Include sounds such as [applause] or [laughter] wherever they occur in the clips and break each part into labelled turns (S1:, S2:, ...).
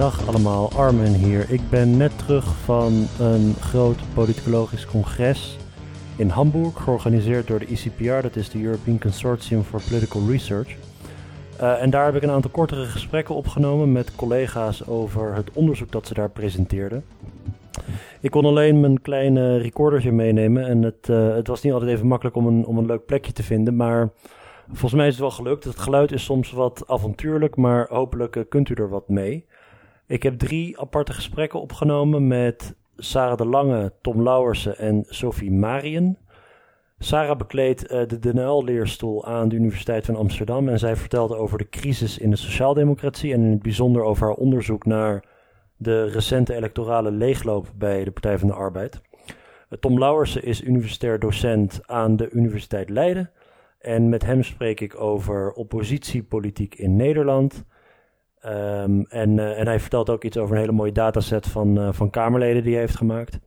S1: Dag allemaal, Armen hier. Ik ben net terug van een groot politicologisch congres in Hamburg, georganiseerd door de ECPR, dat is de European Consortium for Political Research. Uh, en daar heb ik een aantal kortere gesprekken opgenomen met collega's over het onderzoek dat ze daar presenteerden. Ik kon alleen mijn kleine recordertje meenemen en het, uh, het was niet altijd even makkelijk om een, om een leuk plekje te vinden, maar volgens mij is het wel gelukt. Het geluid is soms wat avontuurlijk, maar hopelijk uh, kunt u er wat mee. Ik heb drie aparte gesprekken opgenomen met Sarah de Lange, Tom Lauwersen en Sophie Marien. Sarah bekleedt uh, de DNL-leerstoel aan de Universiteit van Amsterdam en zij vertelde over de crisis in de sociaaldemocratie en in het bijzonder over haar onderzoek naar de recente electorale leegloop bij de Partij van de Arbeid. Uh, Tom Lauwersen is universitair docent aan de Universiteit Leiden en met hem spreek ik over oppositiepolitiek in Nederland. Um, en, uh, en hij vertelt ook iets over een hele mooie dataset van, uh, van Kamerleden die hij heeft gemaakt.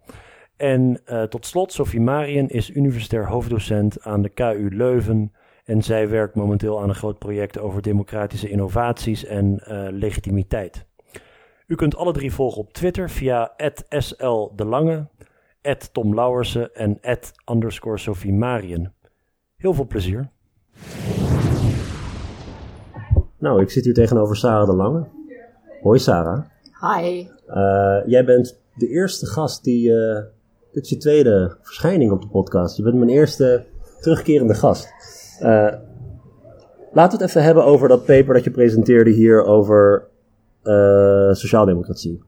S1: En uh, tot slot, Sophie Marien is universitair hoofddocent aan de KU Leuven. En zij werkt momenteel aan een groot project over democratische innovaties en legitimiteit. U kunt alle drie volgen op Twitter via @sldelange, Tom Lauwersen en Sophie Marien. Heel veel plezier. Nou, ik zit hier tegenover Sarah de Lange. Hoi Sarah.
S2: Hi.
S1: Uh, jij bent de eerste gast die. Uh, dit is je tweede verschijning op de podcast. Je bent mijn eerste terugkerende gast. Uh, laten we het even hebben over dat paper dat je presenteerde hier over sociaaldemocratie.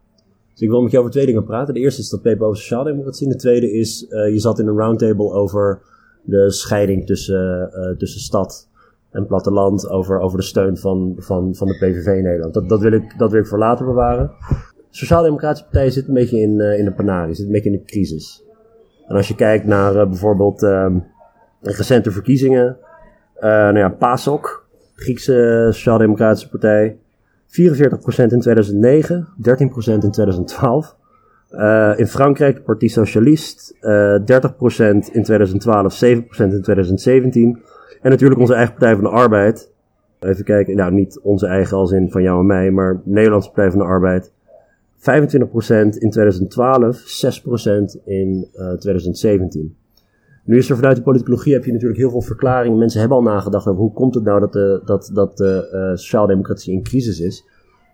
S1: Dus ik wil met je over twee dingen praten. De eerste is dat paper over sociaaldemocratie. En de tweede is, je zat in een roundtable over de scheiding tussen, tussen stad en platteland over, over de steun van, van, van de PVV in Nederland. Dat, dat, wil ik, dat wil ik voor later bewaren. Sociaal-Democratische Partij zit een beetje in, uh, in de panarie, zit een beetje in de crisis. En als je kijkt naar uh, bijvoorbeeld uh, recente verkiezingen, nou ja, PASOK, Griekse Sociaal-Democratische Partij, 44% in 2009, 13% in 2012. in Frankrijk, Parti Socialiste, 30% in 2012, 7% in 2017. En natuurlijk onze eigen Partij van de Arbeid. Even kijken, nou niet onze eigen als in van jou en mij, maar Nederlandse Partij van de Arbeid. 25% in 2012, 6% in uh, 2017. Nu is er vanuit de politicologie heb je natuurlijk heel veel verklaringen. Mensen hebben al nagedacht over hoe komt het nou dat de, dat, dat de uh, sociaaldemocratie in crisis is.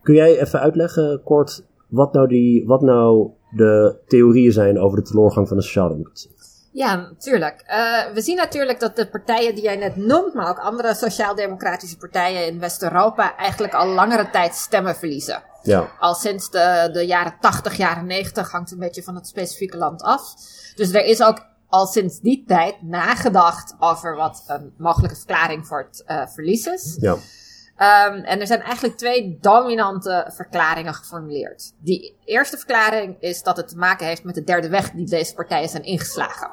S1: Kun jij even uitleggen kort wat nou, die, wat nou de theorieën zijn over de teleurgang van de sociaaldemocratie?
S2: Ja, natuurlijk. Uh, we zien natuurlijk dat de partijen die jij net noemt, maar ook andere sociaal-democratische partijen in West-Europa, eigenlijk al langere tijd stemmen verliezen. Ja. Al sinds de, de jaren 80, jaren 90 hangt een beetje van het specifieke land af. Dus er is ook al sinds die tijd nagedacht over wat een mogelijke verklaring voor het uh, verlies is. Ja. Um, en er zijn eigenlijk twee dominante verklaringen geformuleerd. Die eerste verklaring is dat het te maken heeft met de derde weg die deze partijen zijn ingeslagen.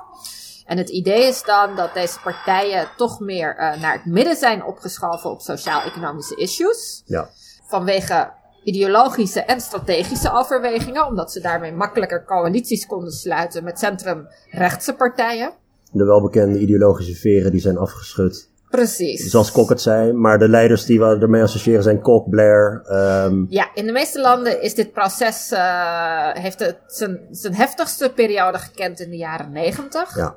S2: En het idee is dan dat deze partijen toch meer uh, naar het midden zijn opgeschoven op sociaal-economische issues. Ja. Vanwege ideologische en strategische overwegingen, omdat ze daarmee makkelijker coalities konden sluiten met centrumrechtse partijen.
S1: De welbekende ideologische veren die zijn afgeschud
S2: Precies.
S1: Zoals Kok het zei, maar de leiders die we ermee associëren zijn Kok, Blair. Um...
S2: Ja, in de meeste landen is dit proces, uh, heeft het zijn, zijn heftigste periode gekend in de jaren negentig. Ja.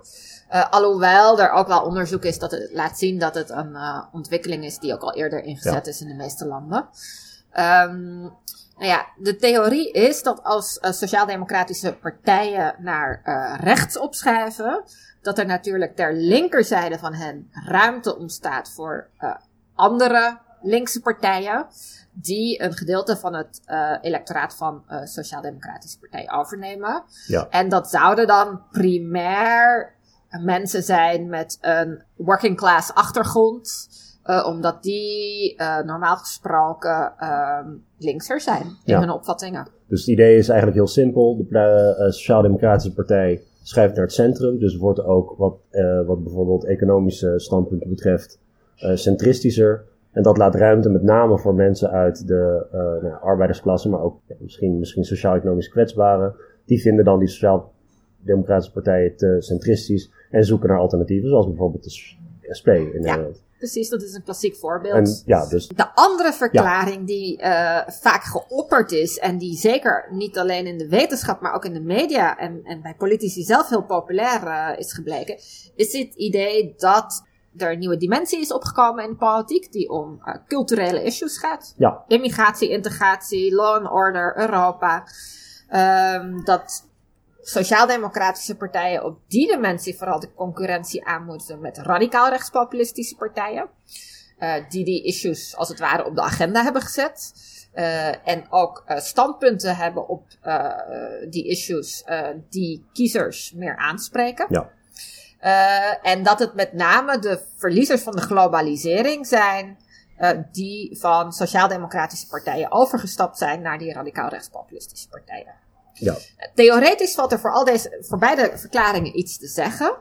S2: Uh, alhoewel er ook wel onderzoek is dat het laat zien dat het een uh, ontwikkeling is die ook al eerder ingezet ja. is in de meeste landen. Um, nou ja, de theorie is dat als sociaal-democratische partijen naar rechts opschuiven, dat er natuurlijk ter linkerzijde van hen ruimte ontstaat voor uh, andere linkse partijen. Die een gedeelte van het uh, electoraat van uh, Sociaal-Democratische Partij overnemen. Ja. En dat zouden dan primair mensen zijn met een working class achtergrond. Uh, omdat die normaal gesproken linkser zijn in ja. hun opvattingen.
S1: Dus het idee is eigenlijk heel simpel. De Sociaal-Democratische Partij schrijft naar het centrum. Dus wordt ook wat, uh, wat bijvoorbeeld economische standpunten betreft uh, centristischer. En dat laat ruimte met name voor mensen uit de uh, nou, arbeidersklasse, maar ook misschien, misschien sociaal-economisch kwetsbaren. Die vinden dan die sociaal-democratische partijen te centristisch en zoeken naar alternatieven, zoals bijvoorbeeld de SP in Nederland.
S2: precies. Dat is een klassiek voorbeeld.
S1: En, ja, dus,
S2: de andere verklaring die uh, vaak geopperd is en die zeker niet alleen in de wetenschap, maar ook in de media en, en bij politici zelf heel populair uh, is gebleken, is het idee dat er een nieuwe dimensie is opgekomen in de politiek die om uh, culturele issues gaat.
S1: Ja.
S2: Immigratie, integratie, law and order, Europa. Um, dat sociaal-democratische partijen op die dimensie vooral de concurrentie aan moeten met radicaal rechtspopulistische partijen. Uh, die die issues als het ware op de agenda hebben gezet. Uh, en ook uh, standpunten hebben op die issues die kiezers meer aanspreken.
S1: Ja.
S2: en dat het met name de verliezers van de globalisering zijn. die van sociaal-democratische partijen overgestapt zijn naar die radicaal rechtspopulistische partijen.
S1: Ja.
S2: Theoretisch valt er voor, al deze, voor beide verklaringen iets te zeggen.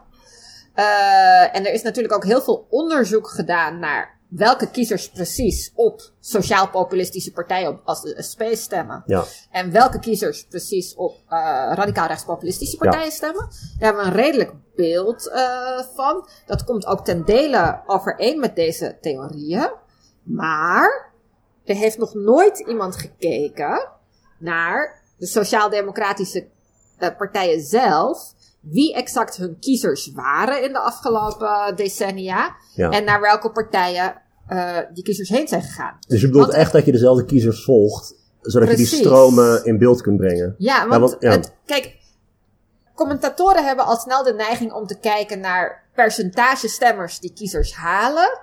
S2: Uh, en er is natuurlijk ook heel veel onderzoek gedaan naar welke kiezers precies op sociaal-populistische partijen als de SP stemmen.
S1: Ja.
S2: En welke kiezers precies op uh, radicaal rechtspopulistische partijen ja. stemmen. Daar hebben we een redelijk beeld uh, van. Dat komt ook ten dele overeen met deze theorieën. Maar er heeft nog nooit iemand gekeken naar de sociaal-democratische uh, partijen zelf, wie exact hun kiezers waren in de afgelopen decennia
S1: ja.
S2: en naar welke partijen uh, die kiezers heen zijn gegaan.
S1: Dus je bedoelt want, echt dat je dezelfde kiezers volgt, zodat precies. je die stromen in beeld kunt brengen.
S2: Ja, want, ja, want ja. Het, kijk, commentatoren hebben al snel de neiging om te kijken naar percentage stemmers die kiezers halen.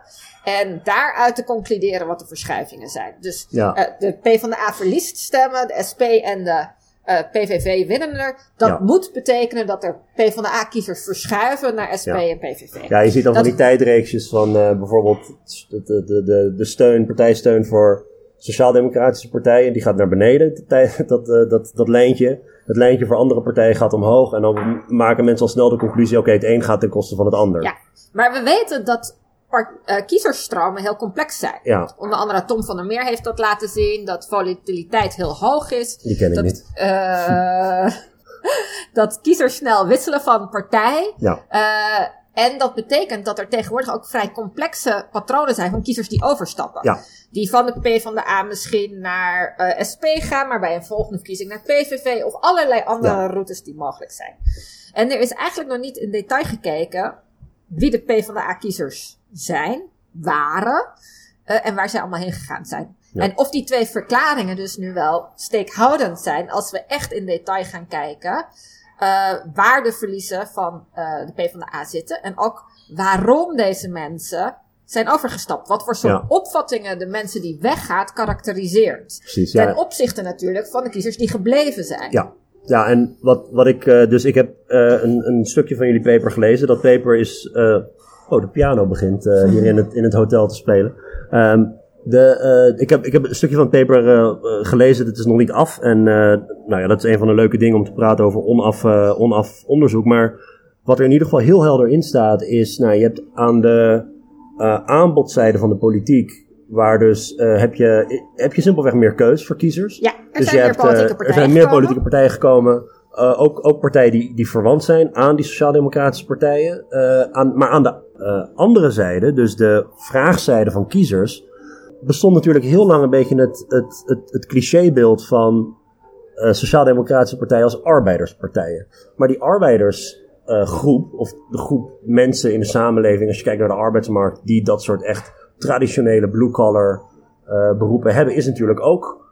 S2: En daaruit te concluderen wat de verschuivingen zijn. Dus
S1: ja.
S2: uh, de PvdA verliest stemmen, de SP en de uh, PVV winnen er. Dat
S1: Ja.
S2: moet betekenen dat er PvdA-kiezers verschuiven naar SP
S1: Ja.
S2: en PVV.
S1: Ja, je ziet dan
S2: Dat-
S1: van die tijdreeksjes van eh, bijvoorbeeld de, de, de, de, de steun, partijsteun voor sociaal-democratische partijen. Die gaat naar beneden, [laughs] dat, eh, dat, dat lijntje. Het lijntje voor andere partijen gaat omhoog. En dan maken mensen al snel de conclusie, oké, het een gaat ten koste van het ander.
S2: Ja. Maar we weten dat par- eh, kiezersstromen heel complex zijn.
S1: Ja,
S2: Onder andere Tom van der Meer heeft dat laten zien, dat volatiliteit heel hoog is.
S1: die ken ik
S2: Dat,
S1: niet.
S2: eh, [laughs] dat kiezers snel wisselen van partij.
S1: Ja,
S2: Eh, en dat betekent dat er tegenwoordig ook vrij complexe patronen zijn van kiezers die overstappen.
S1: Ja.
S2: Die van de P van de A misschien naar SP gaan, maar bij een volgende verkiezing naar PVV of allerlei andere
S1: Ja.
S2: routes die mogelijk zijn. En er is eigenlijk nog niet in detail gekeken wie de P van de A-kiezers zijn, waren eh, en waar zij allemaal heen gegaan zijn.
S1: Ja.
S2: En of die twee verklaringen dus nu wel steekhoudend zijn als we echt in detail gaan kijken eh, waar de verliezen van eh, de PvdA zitten. En ook waarom deze mensen zijn overgestapt. Wat voor soort
S1: Ja.
S2: opvattingen de mensen die weggaat karakteriseert.
S1: precies.
S2: Ten
S1: Ja,
S2: opzichte natuurlijk van de kiezers die gebleven zijn.
S1: ja. ja en wat, wat ik, dus ik heb een, een stukje van jullie paper gelezen. Dat paper is, oh, de piano begint eh, hier in het, in het hotel te spelen. Ehm, de, eh, ik, heb, ik heb een stukje van het paper eh, gelezen, het is nog niet af. En nou ja, dat is een van de leuke dingen om te praten over onaf, onaf onderzoek. Maar wat er in ieder geval heel helder in staat is, nou, je hebt aan de aanbodzijde van de politiek, waar dus heb, je, heb je simpelweg meer keus voor kiezers.
S2: Ja, er
S1: Dus
S2: zijn
S1: je
S2: meer
S1: hebt,
S2: politieke partijen
S1: er zijn meer
S2: gekomen.
S1: politieke partijen gekomen. Eh, ook, ook partijen die, die verwant zijn aan die sociaal-democratische partijen. eh, aan, maar aan de eh, andere zijde, dus de vraagzijde van kiezers, bestond natuurlijk heel lang een beetje het, het, het, het clichébeeld van sociaal-democratische partijen als arbeiderspartijen. Maar die arbeidersgroep, of de groep mensen in de samenleving, als je kijkt naar de arbeidsmarkt, die dat soort echt traditionele blue-collar beroepen hebben, is natuurlijk ook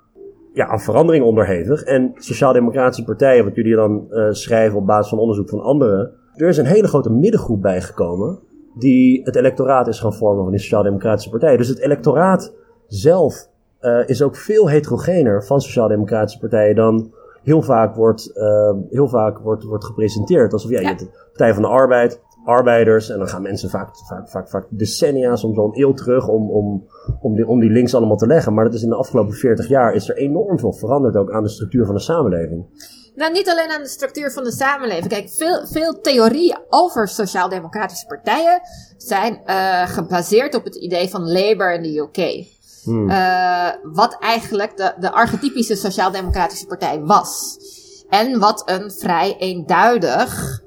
S1: ja, aan verandering onderhevig. En sociaal-democratische partijen, wat jullie dan eh, schrijven op basis van onderzoek van anderen, er is een hele grote middengroep bijgekomen die het electoraat is gaan vormen van die sociaal-democratische partijen. Dus het electoraat zelf eh, is ook veel heterogener van sociaal-democratische partijen dan heel vaak wordt, eh, heel vaak wordt, wordt gepresenteerd. Alsof ja, je hebt de Partij van de Arbeid, arbeiders, en dan gaan mensen vaak, vaak, vaak, vaak decennia, soms wel een eeuw terug om, om, om, die, om die links allemaal te leggen. Maar dat is in de afgelopen 40 jaar is er enorm veel veranderd ook aan de structuur van de samenleving.
S2: Nou, niet alleen aan de structuur van de samenleving. Kijk, veel, veel theorieën over sociaal-democratische partijen zijn eh, gebaseerd op het idee van Labour in de UK.
S1: Hmm.
S2: Eh, wat eigenlijk de, de archetypische sociaal-democratische partij was. En wat een vrij eenduidig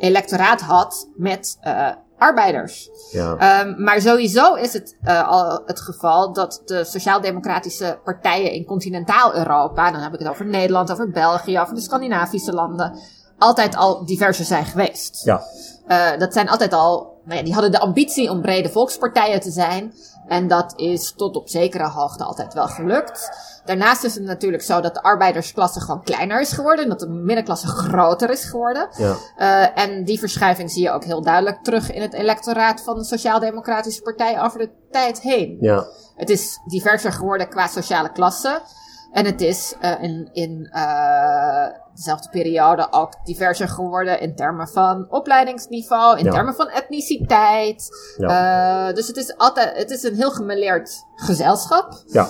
S2: electoraat had met eh, arbeiders. Ja. Um, maar sowieso is het uh, al het geval dat de sociaal-democratische partijen in continentaal Europa, dan heb ik het over Nederland, over België, over de Scandinavische landen, altijd al diverser zijn geweest. Ja. Uh, dat zijn altijd al, nou ja, die hadden de ambitie om brede volkspartijen te zijn. En dat is tot op zekere hoogte altijd wel gelukt. Daarnaast is het natuurlijk zo dat de arbeidersklasse gewoon kleiner is geworden. En dat de middenklasse groter is geworden. Ja. Uh, en die verschuiving zie je ook heel duidelijk terug in het electoraat van de Sociaal-Democratische Partij over de tijd heen. Ja. Het is diverser geworden qua sociale klasse. En het is uh, in, in uh, dezelfde periode ook diverser geworden in termen van opleidingsniveau, in termen van etniciteit. Ja. Uh, dus het is altijd, het is een heel gemeleerd gezelschap. Ja.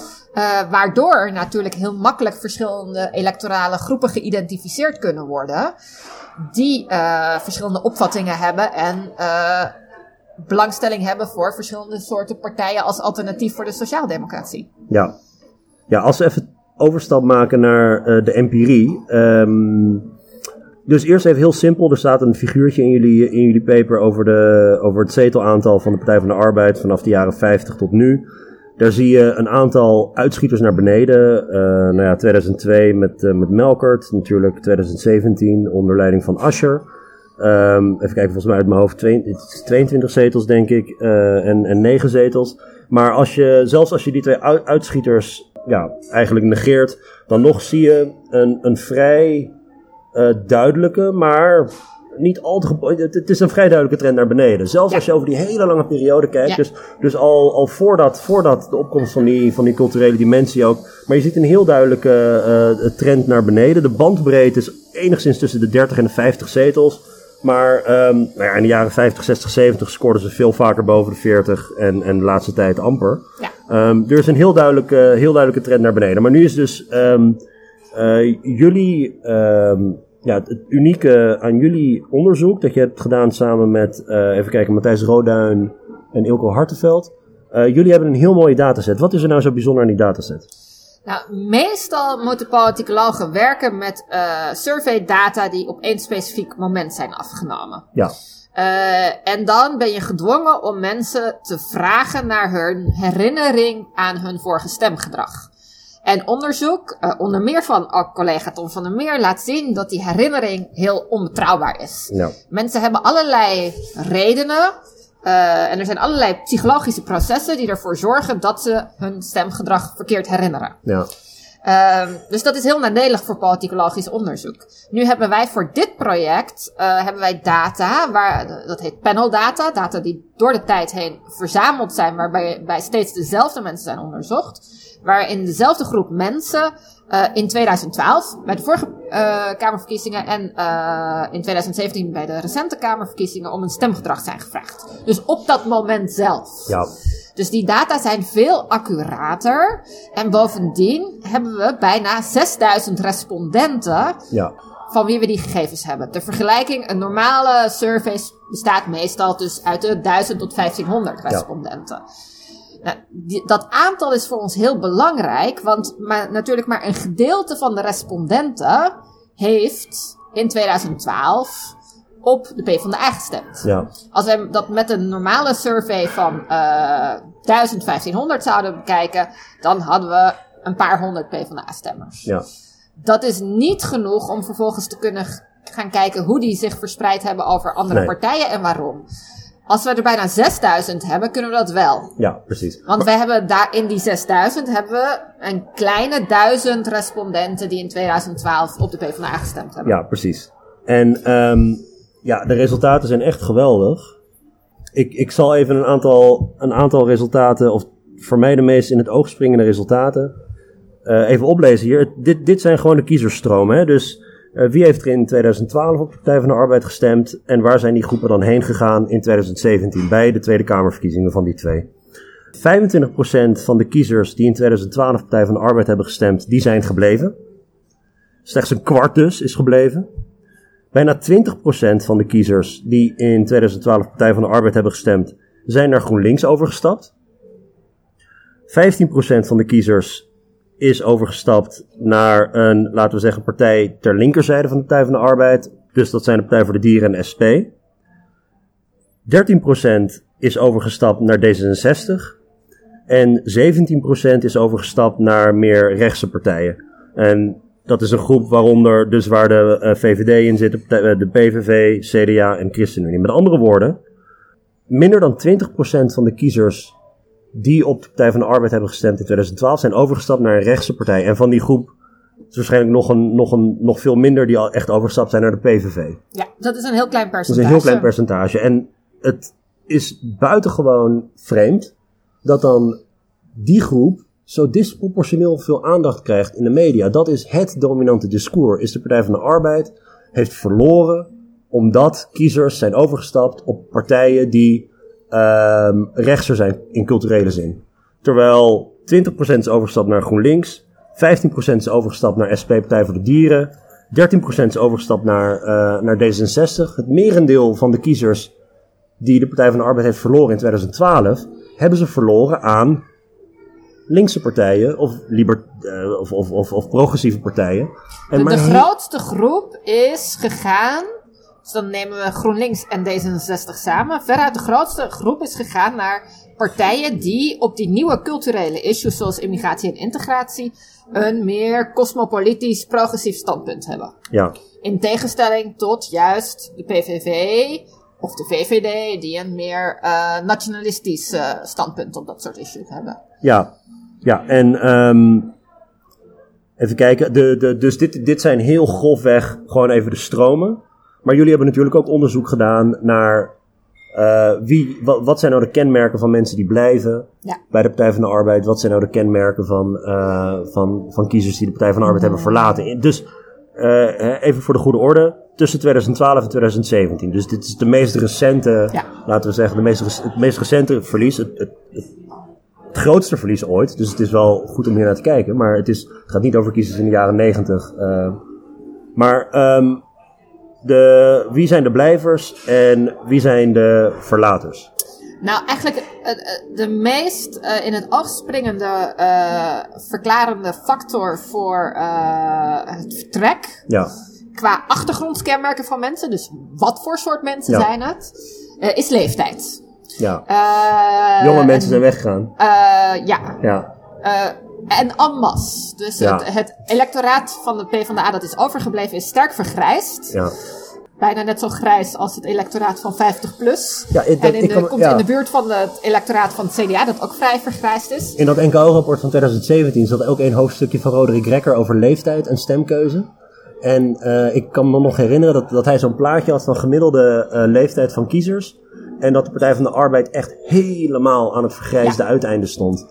S2: waardoor natuurlijk heel makkelijk verschillende electorale groepen geïdentificeerd kunnen worden. Die verschillende opvattingen hebben en belangstelling hebben voor verschillende soorten partijen als alternatief voor de sociaaldemocratie.
S1: Ja. Ja, als we even overstap maken naar uh, de empirie. Um, dus eerst even heel simpel. Er staat een figuurtje in jullie, in jullie paper over, de, over het zetelaantal van de Partij van de Arbeid vanaf de jaren 50 tot nu. Daar zie je een aantal uitschieters naar beneden. Uh, nou ja, 2002 met, uh, met Melkert, natuurlijk 2017 onder leiding van Ascher. Um, even kijken, volgens mij uit mijn hoofd 22 zetels, denk ik, en, en 9 zetels. Maar als je, zelfs als je die twee uitschieters ja, eigenlijk negeert, dan nog zie je een, een vrij uh, duidelijke, maar niet al te. Het, het, is een vrij duidelijke trend naar beneden. Zelfs als je over die hele lange periode kijkt. Dus, dus al, al voordat, voordat de opkomst van die, van die culturele dimensie ook. Maar je ziet een heel duidelijke uh, trend naar beneden. De bandbreedte is enigszins tussen de 30 en de 50 zetels. Maar um, nou ja, in de jaren 50, 60, 70 scoorden ze veel vaker boven de 40 en, en de laatste tijd amper. Ja. Um, er is een heel duidelijke, heel duidelijke trend naar beneden. Maar nu is dus um, uh, jullie, ja, het unieke aan jullie onderzoek dat je hebt gedaan samen met, uh, even kijken, Matthijs Roduin en Ilko Hartenveld. Uh, jullie hebben een heel mooie dataset. Wat is er nou zo bijzonder aan die dataset?
S2: Nou, meestal moeten politicologen werken met uh, survey data die op één specifiek moment zijn afgenomen. Ja. Uh, en dan ben je gedwongen om mensen te vragen naar hun herinnering aan hun vorige stemgedrag. En onderzoek, uh, onder meer van uh, collega Tom van der Meer, laat zien dat die herinnering heel onbetrouwbaar is. Ja. Mensen hebben allerlei redenen uh, en er zijn allerlei psychologische processen die ervoor zorgen dat ze hun stemgedrag verkeerd herinneren. Ja. Uh, dus dat is heel nadelig voor politicologisch onderzoek. Nu hebben wij voor dit project uh, hebben wij data, waar, dat heet panel data, data die door de tijd heen verzameld zijn, waarbij bij steeds dezelfde mensen zijn onderzocht. Waarin dezelfde groep mensen uh, in 2012, bij de vorige uh, Kamerverkiezingen en in 2017 bij de recente Kamerverkiezingen om een stemgedrag zijn gevraagd. Dus op dat moment zelf. Ja. Dus die data zijn veel accurater. En bovendien hebben we bijna 6000 respondenten. Ja. Van wie we die gegevens hebben. De vergelijking, een normale survey bestaat meestal dus uit de 1000 tot 1500 respondenten. Ja. Nou, dat aantal is voor ons heel belangrijk, want maar, natuurlijk maar een gedeelte van de respondenten heeft in 2012 op de PvdA gestemd. Ja. Als we dat met een normale survey van uh, 1500 zouden bekijken, dan hadden we een paar honderd PvdA-stemmers. Ja. Dat is niet genoeg om vervolgens te kunnen gaan kijken hoe die zich verspreid hebben over andere partijen en waarom. Als we er bijna 6000 hebben, kunnen we dat wel.
S1: Ja, precies.
S2: Want wij hebben daar in die 6000 hebben we een kleine duizend respondenten die in 2012 op de PvdA gestemd hebben.
S1: Ja, precies. En um, ja, de resultaten zijn echt geweldig. Ik, ik zal even een aantal, een aantal resultaten, of voor mij de meest in het oog springende resultaten, uh, even oplezen hier. Dit, dit zijn gewoon de kiezerstromen. Hè? Dus uh, wie heeft er in 2012 op Partij van de Arbeid gestemd en waar zijn die groepen dan heen gegaan in 2017 bij de Tweede Kamerverkiezingen van die twee? 25% van de kiezers die in 2012 Partij van de Arbeid hebben gestemd, die zijn gebleven. Slechts een kwart dus is gebleven. Bijna 20% van de kiezers die in 2012 Partij van de Arbeid hebben gestemd, zijn naar GroenLinks overgestapt. 15% van de kiezers is overgestapt naar een, laten we zeggen, partij ter linkerzijde van de Partij van de Arbeid. Dus dat zijn de Partij voor de Dieren en SP. 13% is overgestapt naar D66. En 17% is overgestapt naar meer rechtse partijen. En dat is een groep waaronder dus waar de uh, eh, VVD in zit, de PVV, CDA en ChristenUnie. Met andere woorden, minder dan 20% van de kiezers die op de Partij van de Arbeid hebben gestemd in 2012 zijn overgestapt naar een rechtse partij. En van die groep is waarschijnlijk nog, een, nog, een, nog veel minder die al echt overgestapt zijn naar de PVV.
S2: Ja, dat is een heel klein percentage.
S1: Dat is een heel klein percentage. En het is buitengewoon vreemd dat dan die groep zo disproportioneel veel aandacht krijgt in de media. Dat is het dominante discours. Is de Partij van de Arbeid heeft verloren omdat kiezers zijn overgestapt op partijen die um, rechtser zijn in culturele zin. Terwijl 20% is overgestapt naar GroenLinks, 15% is overgestapt naar SP Partij voor de Dieren, 13% is overgestapt naar, uh, naar D66. Het merendeel van de kiezers die de Partij van de Arbeid heeft verloren in 2012, hebben ze verloren aan linkse partijen of, liber, uh, of, of, of, of, progressieve partijen.
S2: En de, de grootste groep is gegaan, dus dan nemen we GroenLinks en D66 samen. Veruit de grootste groep is gegaan naar partijen die op die nieuwe culturele issues zoals immigratie en integratie een meer cosmopolitisch progressief standpunt hebben.
S1: Ja.
S2: In tegenstelling tot juist de PVV of de VVD die een meer uh, nationalistisch uh, standpunt op dat soort issues hebben.
S1: Ja, ja, en um, even kijken. De, de, dus dit, dit zijn heel grofweg gewoon even de stromen. Maar jullie hebben natuurlijk ook onderzoek gedaan naar uh, wie, wat, wat, zijn nou de kenmerken van mensen die blijven
S2: ja.
S1: bij de Partij van de Arbeid? Wat zijn nou de kenmerken van, uh, van, van kiezers die de Partij van de Arbeid hebben verlaten? Dus uh, even voor de goede orde, tussen 2012 en 2017. Dus dit is de meest recente,
S2: ja.
S1: laten we zeggen, de meest, het meest recente verlies. Het, het, het het grootste verlies ooit. Dus het is wel goed om hier naar te kijken. Maar het, is, het gaat niet over kiezers in de jaren negentig. Uh, maar um, de, wie zijn de blijvers en wie zijn de verlaters?
S2: Nou, eigenlijk eh, eh, de meest in het oog springende uh, verklarende factor voor het vertrek.
S1: Ja.
S2: Qua achtergrondkenmerken van mensen, dus wat voor soort mensen ja. zijn het, is leeftijd.
S1: Ja. Uh, Jonge mensen zijn weggegaan.
S2: Uh, ja.
S1: Ja.
S2: Uh, en en masse. Dus ja. het, het, electoraat van de PvdA dat is overgebleven is sterk vergrijsd.
S1: Ja.
S2: Bijna net zo grijs als het electoraat van 50 plus.
S1: Ja,
S2: het, en in de, komt ja. in de buurt van het electoraat van het CDA, dat ook vrij vergrijsd is.
S1: In dat NKO-rapport van 2017 zat ook een hoofdstukje van Roderick Rekker over leeftijd en stemkeuze. En uh, ik kan me nog herinneren dat, dat hij zo'n plaatje had van gemiddelde uh, leeftijd van kiezers. En dat de Partij van de Arbeid echt helemaal aan het vergrijsde ja. uiteinde stond.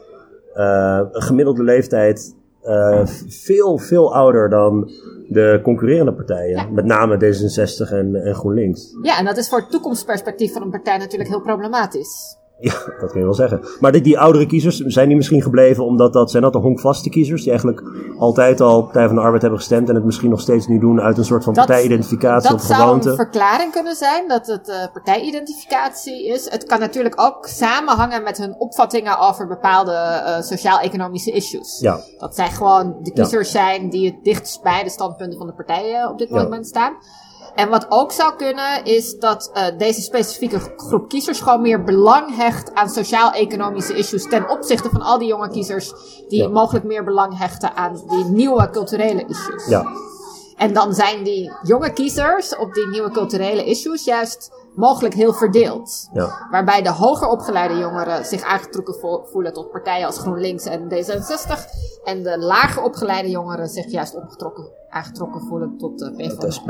S1: Uh, een gemiddelde leeftijd uh, veel, veel ouder dan de concurrerende partijen. Ja. Met name D66 en, en GroenLinks.
S2: Ja, en dat is voor het toekomstperspectief van een partij natuurlijk heel problematisch.
S1: Ja, dat kun je wel zeggen. Maar die, die oudere kiezers, zijn die misschien gebleven omdat dat, zijn dat de honkvaste kiezers die eigenlijk altijd al Partij van de Arbeid hebben gestemd en het misschien nog steeds niet doen uit een soort van dat, partijidentificatie of gewoonte? Dat
S2: zou een verklaring kunnen zijn dat het uh, partijidentificatie is. Het kan natuurlijk ook samenhangen met hun opvattingen over bepaalde uh, sociaal-economische issues.
S1: Ja.
S2: Dat zij gewoon de kiezers ja. zijn die het dichtst bij de standpunten van de partijen op dit moment ja. staan. En wat ook zou kunnen, is dat uh, deze specifieke groep kiezers gewoon meer belang hecht aan sociaal-economische issues ten opzichte van al die jonge kiezers die ja. mogelijk meer belang hechten aan die nieuwe culturele issues.
S1: Ja.
S2: En dan zijn die jonge kiezers op die nieuwe culturele issues juist mogelijk heel verdeeld.
S1: Ja.
S2: Waarbij de hoger opgeleide jongeren zich aangetrokken voelen tot partijen als GroenLinks en D66. En de lager opgeleide jongeren zich juist opgetrokken, aangetrokken voelen tot de PvdA.
S1: SP.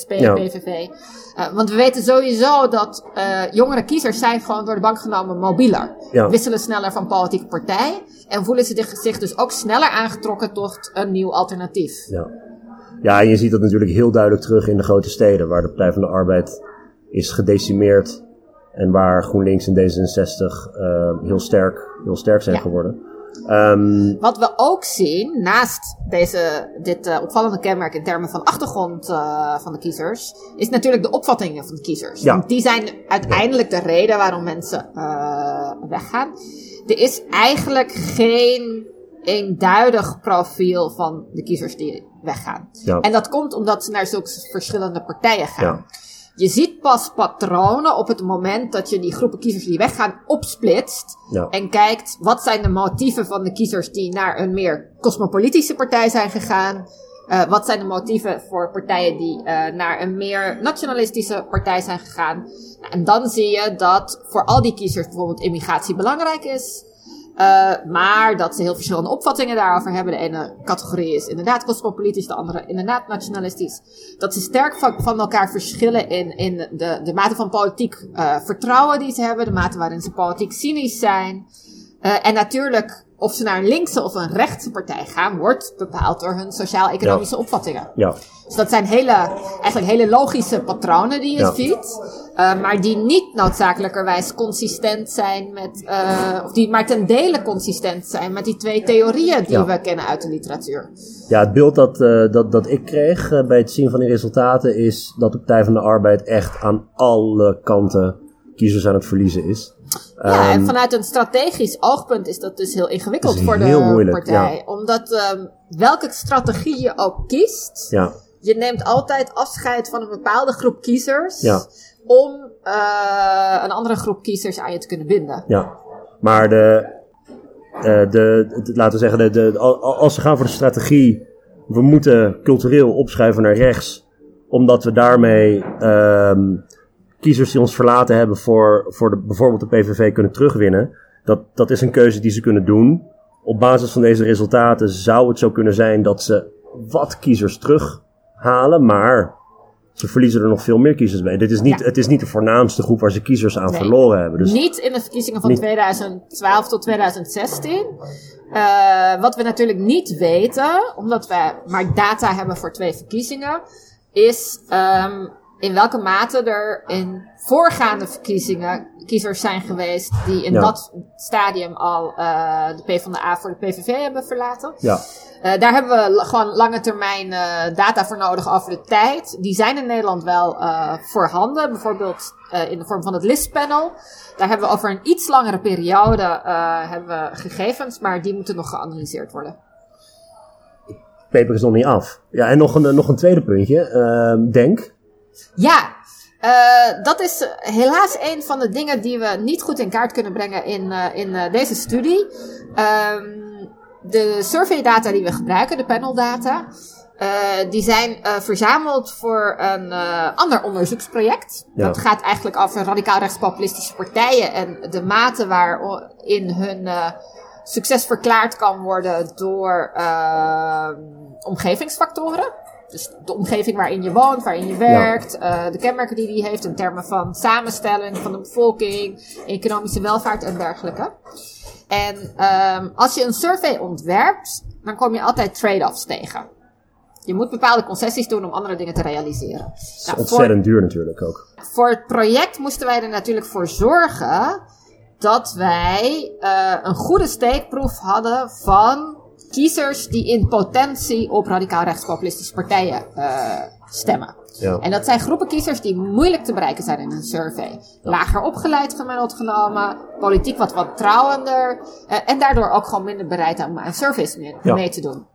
S2: SP en. PVV. Uh, want we weten sowieso dat uh, jongere kiezers zijn gewoon door de bank genomen mobieler.
S1: Ja.
S2: Wisselen sneller van politieke partij. En voelen ze zich dus ook sneller aangetrokken tot een nieuw alternatief.
S1: Ja. ja, en je ziet dat natuurlijk heel duidelijk terug in de grote steden. Waar de Partij van de Arbeid is gedecimeerd. En waar GroenLinks en D66 uh, heel, sterk, heel sterk zijn ja. geworden. Um,
S2: Wat we ook zien, naast deze, dit uh, opvallende kenmerk in termen van achtergrond uh, van de kiezers, is natuurlijk de opvattingen van de kiezers.
S1: Ja.
S2: Want die zijn uiteindelijk de reden waarom mensen uh, weggaan. Er is eigenlijk geen eenduidig profiel van de kiezers die weggaan.
S1: Ja.
S2: En dat komt omdat ze naar zulke verschillende partijen gaan.
S1: Ja.
S2: Je ziet pas patronen op het moment dat je die groepen kiezers die weggaan opsplitst.
S1: Ja.
S2: En kijkt wat zijn de motieven van de kiezers die naar een meer cosmopolitische partij zijn gegaan. Uh, wat zijn de motieven voor partijen die uh, naar een meer nationalistische partij zijn gegaan? En dan zie je dat voor al die kiezers bijvoorbeeld immigratie belangrijk is. Uh, maar dat ze heel verschillende opvattingen daarover hebben. De ene categorie is inderdaad cosmopolitisch, de andere inderdaad nationalistisch. Dat ze sterk van, van elkaar verschillen in, in de, de mate van politiek uh, vertrouwen die ze hebben, de mate waarin ze politiek cynisch zijn. Uh, en natuurlijk, of ze naar een linkse of een rechtse partij gaan, wordt bepaald door hun sociaal-economische ja. opvattingen.
S1: Ja.
S2: Dus dat zijn hele, eigenlijk hele logische patronen die je ja. ziet. Uh, maar die niet noodzakelijkerwijs consistent zijn met, uh, of die maar ten dele consistent zijn met die twee theorieën die ja. we kennen uit de literatuur.
S1: Ja, het beeld dat, uh, dat, dat ik kreeg bij het zien van die resultaten is dat de Partij van de Arbeid echt aan alle kanten kiezers aan het verliezen is.
S2: Ja, um, en vanuit een strategisch oogpunt is dat dus heel ingewikkeld voor de
S1: moeilijk,
S2: partij.
S1: Ja.
S2: Omdat um, welke strategie je ook kiest,
S1: ja.
S2: je neemt altijd afscheid van een bepaalde groep kiezers.
S1: Ja.
S2: Om uh, een andere groep kiezers aan je te kunnen binden.
S1: Ja, maar de, uh, de, laten we zeggen, de, de, als ze gaan voor de strategie, we moeten cultureel opschuiven naar rechts, omdat we daarmee um, kiezers die ons verlaten hebben voor, voor de, bijvoorbeeld de PVV kunnen terugwinnen. Dat, dat is een keuze die ze kunnen doen. Op basis van deze resultaten zou het zo kunnen zijn dat ze wat kiezers terughalen, maar ze verliezen er nog veel meer kiezers bij. Dit is niet,
S2: Ja.
S1: Het is niet de voornaamste groep waar ze kiezers aan
S2: Nee.
S1: verloren hebben. Dus
S2: Niet in de verkiezingen van
S1: Niet-
S2: 2012 tot 2016. Eh, wat we natuurlijk niet weten, omdat we maar data hebben voor twee verkiezingen, is ehm, in welke mate er in voorgaande verkiezingen kiezers zijn geweest die in
S1: Ja.
S2: dat stadium al eh, de PvdA voor de PVV hebben verlaten.
S1: ja,
S2: Eh, daar hebben we gewoon lange termijn eh, data voor nodig over de tijd. Die zijn in Nederland wel eh, voorhanden. Bijvoorbeeld in de vorm van het listpanel. Daar hebben we over een iets langere periode hebben we gegevens, maar die moeten nog geanalyseerd worden.
S1: paper is nog niet af. Ja, en nog een, nog een tweede puntje. Ehm, denk.
S2: Ja, dat is helaas een van de dingen die we niet goed in kaart kunnen brengen in, in deze studie. Ehm, de surveydata die we gebruiken, de paneldata, eh, die zijn eh, verzameld voor een eh, ander onderzoeksproject.
S1: Ja.
S2: Dat gaat eigenlijk over radicaal rechtspopulistische partijen en de mate waarin hun succes verklaard kan worden door omgevingsfactoren. Dus de omgeving waarin je woont, waarin je werkt, de kenmerken die die heeft in termen van samenstelling van de bevolking, economische welvaart en dergelijke. En ehm, als je een survey ontwerpt, dan kom je altijd trade-offs tegen. Je moet bepaalde concessies doen om andere dingen te realiseren.
S1: Dat is
S2: Nou, voor-
S1: ontzettend duur natuurlijk ook.
S2: voor het project moesten wij er natuurlijk voor zorgen dat wij eh, een goede steekproef hadden van kiezers die in potentie op radicaal rechtspopulistische partijen eh, stemmen.
S1: Ja.
S2: En dat zijn groepen kiezers die moeilijk te bereiken zijn in een survey. Lager opgeleid gemiddeld genomen, politiek wat wantrouwender eh, en daardoor ook gewoon minder bereid om aan surveys mee, mee te doen.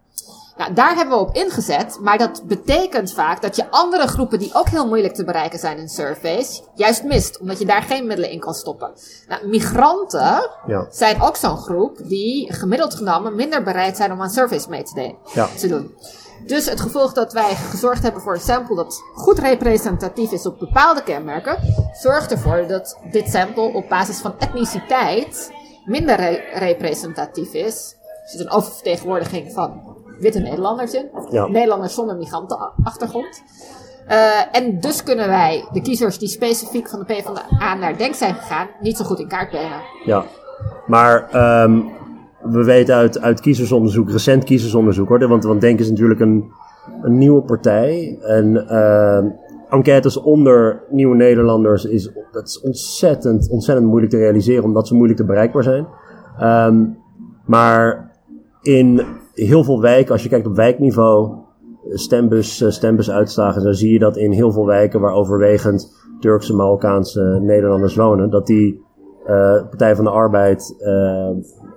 S2: Nou, daar hebben we op ingezet, maar dat betekent vaak dat je andere groepen die ook heel moeilijk te bereiken zijn in surveys, juist mist, omdat je daar geen middelen in kan stoppen. Nou, migranten
S1: Ja.
S2: zijn ook zo'n groep die gemiddeld genomen minder bereid zijn om aan surveys mee te,
S1: Ja.
S2: te doen. Dus het gevolg dat wij gezorgd hebben voor een sample dat goed representatief is op bepaalde kenmerken, zorgt ervoor dat dit sample op basis van etniciteit minder re- representatief is. Er zit een oververtegenwoordiging van witte Nederlanders in, of
S1: Ja.
S2: Nederlanders zonder migrantenachtergrond. Eh, en dus kunnen wij de kiezers die specifiek van de PvdA naar Denk zijn gegaan, niet zo goed in kaart brengen.
S1: Ja, maar ehm, we weten uit, uit kiezersonderzoek, recent kiezersonderzoek hoor, want, want Denk is natuurlijk een, een nieuwe partij. En ehm, enquêtes onder nieuwe Nederlanders is, dat is ontzettend, ontzettend moeilijk te realiseren, omdat ze moeilijk te bereikbaar zijn. Ehm, maar in heel veel wijken, als je kijkt op wijkniveau, stembus, eh, stembusuitslagen, dan zie je dat in heel veel wijken waar overwegend Turkse, Marokkaanse Nederlanders wonen, dat die eh, Partij van de Arbeid,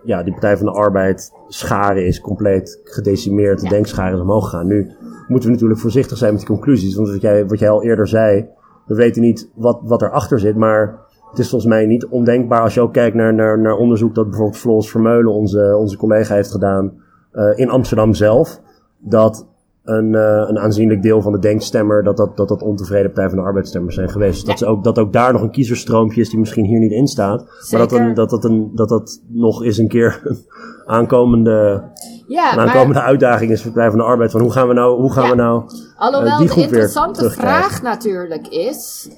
S1: ja, die Partij van de Arbeid scharen is compleet gedecimeerd, de denkscharen is omhoog gegaan. Nu moeten we natuurlijk voorzichtig zijn met die conclusies, want wat jij, wat jij al eerder zei, we weten niet wat, wat erachter zit, maar het is volgens mij niet ondenkbaar als je ook kijkt naar, naar, naar onderzoek dat bijvoorbeeld Floris Vermeulen, onze, onze collega, heeft gedaan uh, in Amsterdam zelf. Dat een, uh, een aanzienlijk deel van de denkstemmer, dat dat, dat, dat ontevreden Partij van de Arbeidsstemmers zijn geweest. Dat, ze ook, dat ook daar nog een kiezerstroompje is die misschien hier niet in staat. Maar dat, een, dat, dat, een, dat dat nog eens een keer een [laughs] aankomende, ja, een aankomende maar, uitdaging is voor de Partij van de Arbeid. Van hoe gaan we nou, hoe gaan ja. we nou
S2: Alhoewel uh, die de interessante vraag natuurlijk is...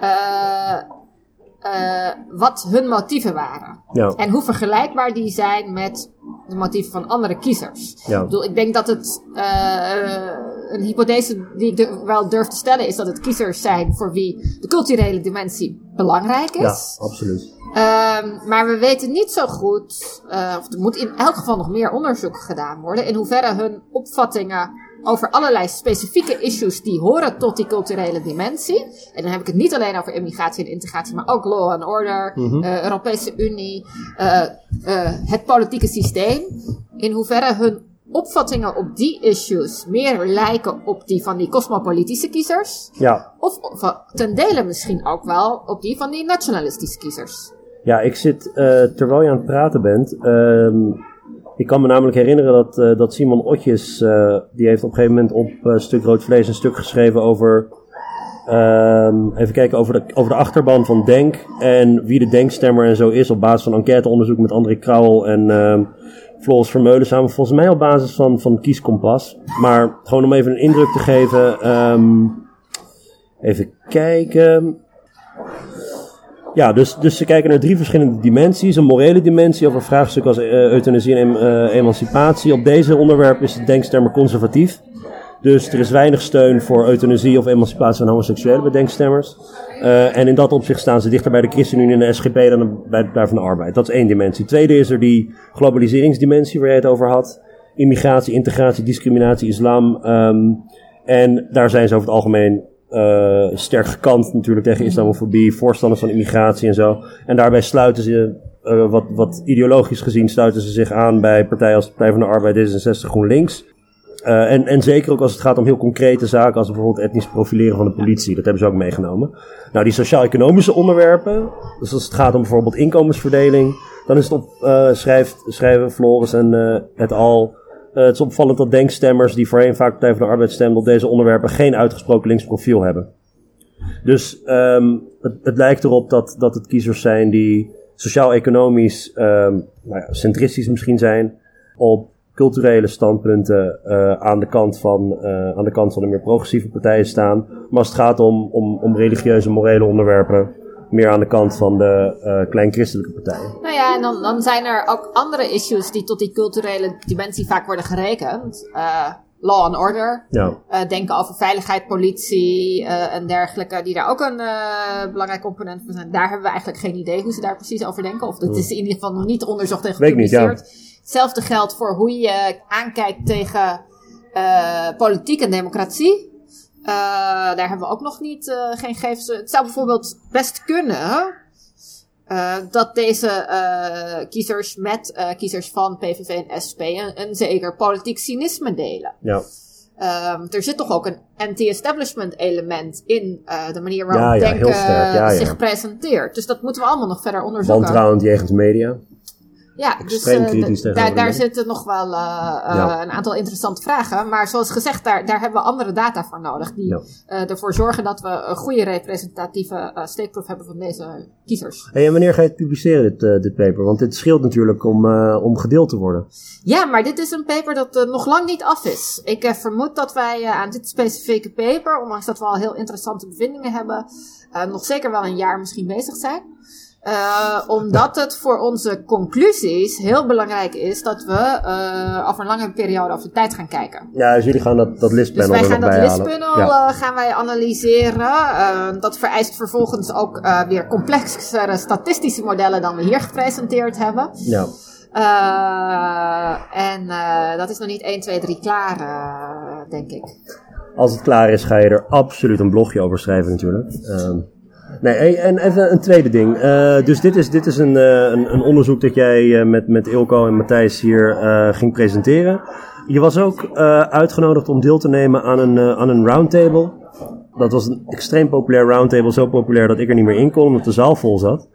S2: Uh, uh, wat hun motieven waren. Ja. En hoe vergelijkbaar die zijn met de motieven van andere kiezers. Ja. Ik, bedoel, ik denk dat het uh, een hypothese die ik wel durf te stellen is dat het kiezers zijn voor wie de culturele dimensie belangrijk is.
S1: Ja, absoluut.
S2: Um, maar we weten niet zo goed, uh, of er moet in elk geval nog meer onderzoek gedaan worden, in hoeverre hun opvattingen over allerlei specifieke issues die horen tot die culturele dimensie. En dan heb ik het niet alleen over immigratie en integratie, maar ook law and order, mm Europese Unie, uh, uh, het politieke systeem. In hoeverre hun opvattingen op die issues meer lijken op die van die cosmopolitische kiezers. Ja. Of, of ten dele misschien ook wel op die van die nationalistische kiezers.
S1: Ja, ik zit, terwijl je aan het praten bent, ehm, ik kan me namelijk herinneren dat, uh, dat Simon Otjes, uh, die heeft op een gegeven moment op uh, Stuk Rood Vlees een stuk geschreven over, um, even kijken, over de, over de achterban van Denk en wie de Denkstemmer en zo is op basis van enquêteonderzoek met André Krauwel en um, Floris Vermeulen samen, volgens mij op basis van, van Kieskompas. Maar gewoon om even een indruk te geven, um, even kijken. Ja, dus, dus ze kijken naar drie verschillende dimensies. Een morele dimensie over vraagstukken als uh, euthanasie en uh, emancipatie. Op deze onderwerp is het denkstemmer conservatief. Dus er is weinig steun voor euthanasie of emancipatie van homoseksuelen bij denkstemmers. Uh, en in dat opzicht staan ze dichter bij de ChristenUnie en de SGP dan bij de Partij van de Arbeid. Dat is één dimensie. Tweede is er die globaliseringsdimensie waar je het over had. Immigratie, integratie, discriminatie, islam. Um, en daar zijn ze over het algemeen uh, sterk gekant natuurlijk tegen islamofobie, voorstanders van immigratie en zo. En daarbij sluiten ze, uh, wat, wat ideologisch gezien, sluiten ze zich aan bij partijen als de Partij van de Arbeid, D66, GroenLinks. Uh, en, en zeker ook als het gaat om heel concrete zaken, als bijvoorbeeld etnisch profileren van de politie. Dat hebben ze ook meegenomen. Nou, die sociaal-economische onderwerpen, dus als het gaat om bijvoorbeeld inkomensverdeling, dan is het op, schrijft, schrijven Floris en het al uh, het is opvallend dat denkstemmers die voorheen vaak Partij van de Arbeid stemden op deze onderwerpen geen uitgesproken links profiel hebben. Dus um, het, lijkt erop dat, dat het kiezers zijn die sociaal-economisch um, nou ja, centristisch misschien zijn, op culturele standpunten uh, aan, de kant van, uh, aan de kant van de meer progressieve partijen staan. Maar als het gaat om, om, om religieuze, morele onderwerpen, meer aan de kant van de uh, kleinchristelijke partijen.
S2: Nou ja, en dan, dan zijn er ook andere issues die tot die culturele dimensie vaak worden gerekend. Uh, law and order. Ja. Uh, denken over veiligheid, politie en dergelijke, die daar ook een belangrijk component van zijn. Daar hebben we eigenlijk geen idee hoe ze daar precies over denken. Of dat is in ieder geval nog niet onderzocht en gepubliceerd. Niet, ja. Hetzelfde geldt voor hoe je aankijkt tegen politiek en democratie. Uh, daar hebben we ook nog niet, uh, geen gegevens. Het zou bijvoorbeeld best kunnen uh, dat deze kiezers met kiezers van PVV en SP een, een zeker politiek cynisme delen. Ja. Um, er zit toch ook een anti-establishment element in de manier waarop ja, ja, denken ja, zich presenteert. Dus dat moeten we allemaal nog verder onderzoeken.
S1: Wantrouwend jegens media.
S2: Ja, dus uh, daar, daar zitten nog wel uh, een aantal interessante vragen. Maar zoals gezegd, daar, daar hebben we andere data voor nodig. Die ja. ervoor zorgen dat we een goede representatieve steekproef hebben van deze kiezers.
S1: Hey, en wanneer ga je het publiceren, dit, dit paper? Want dit scheelt natuurlijk om, om gedeeld te worden.
S2: Ja, maar dit is een paper dat nog lang niet af is. Ik vermoed dat wij aan dit specifieke paper, ondanks dat we al heel interessante bevindingen hebben, nog zeker wel een jaar misschien bezig zijn. Uh, omdat het voor onze conclusies heel belangrijk is dat we uh, over een lange periode over de tijd gaan kijken.
S1: Ja, dus jullie gaan dat, dat listpanel Dus wij gaan dat
S2: listpanel ja. uh, gaan wij analyseren. dat vereist vervolgens ook weer complexere statistische modellen dan we hier gepresenteerd hebben. Ja. en dat is nog niet 1, 2, 3 klaar, denk ik.
S1: Als het klaar is, ga je er absoluut een blogje over schrijven natuurlijk. Ehm, Nee, en even een tweede ding. Uh, dus dit is, dit is een, uh, een, een, onderzoek dat jij uh, met, met Ilko en Matthijs hier ging presenteren. Je was ook uitgenodigd om deel te nemen aan een, aan een roundtable. dat was een extreem populair roundtable. Zo populair dat ik er niet meer in kon, omdat de zaal vol zat.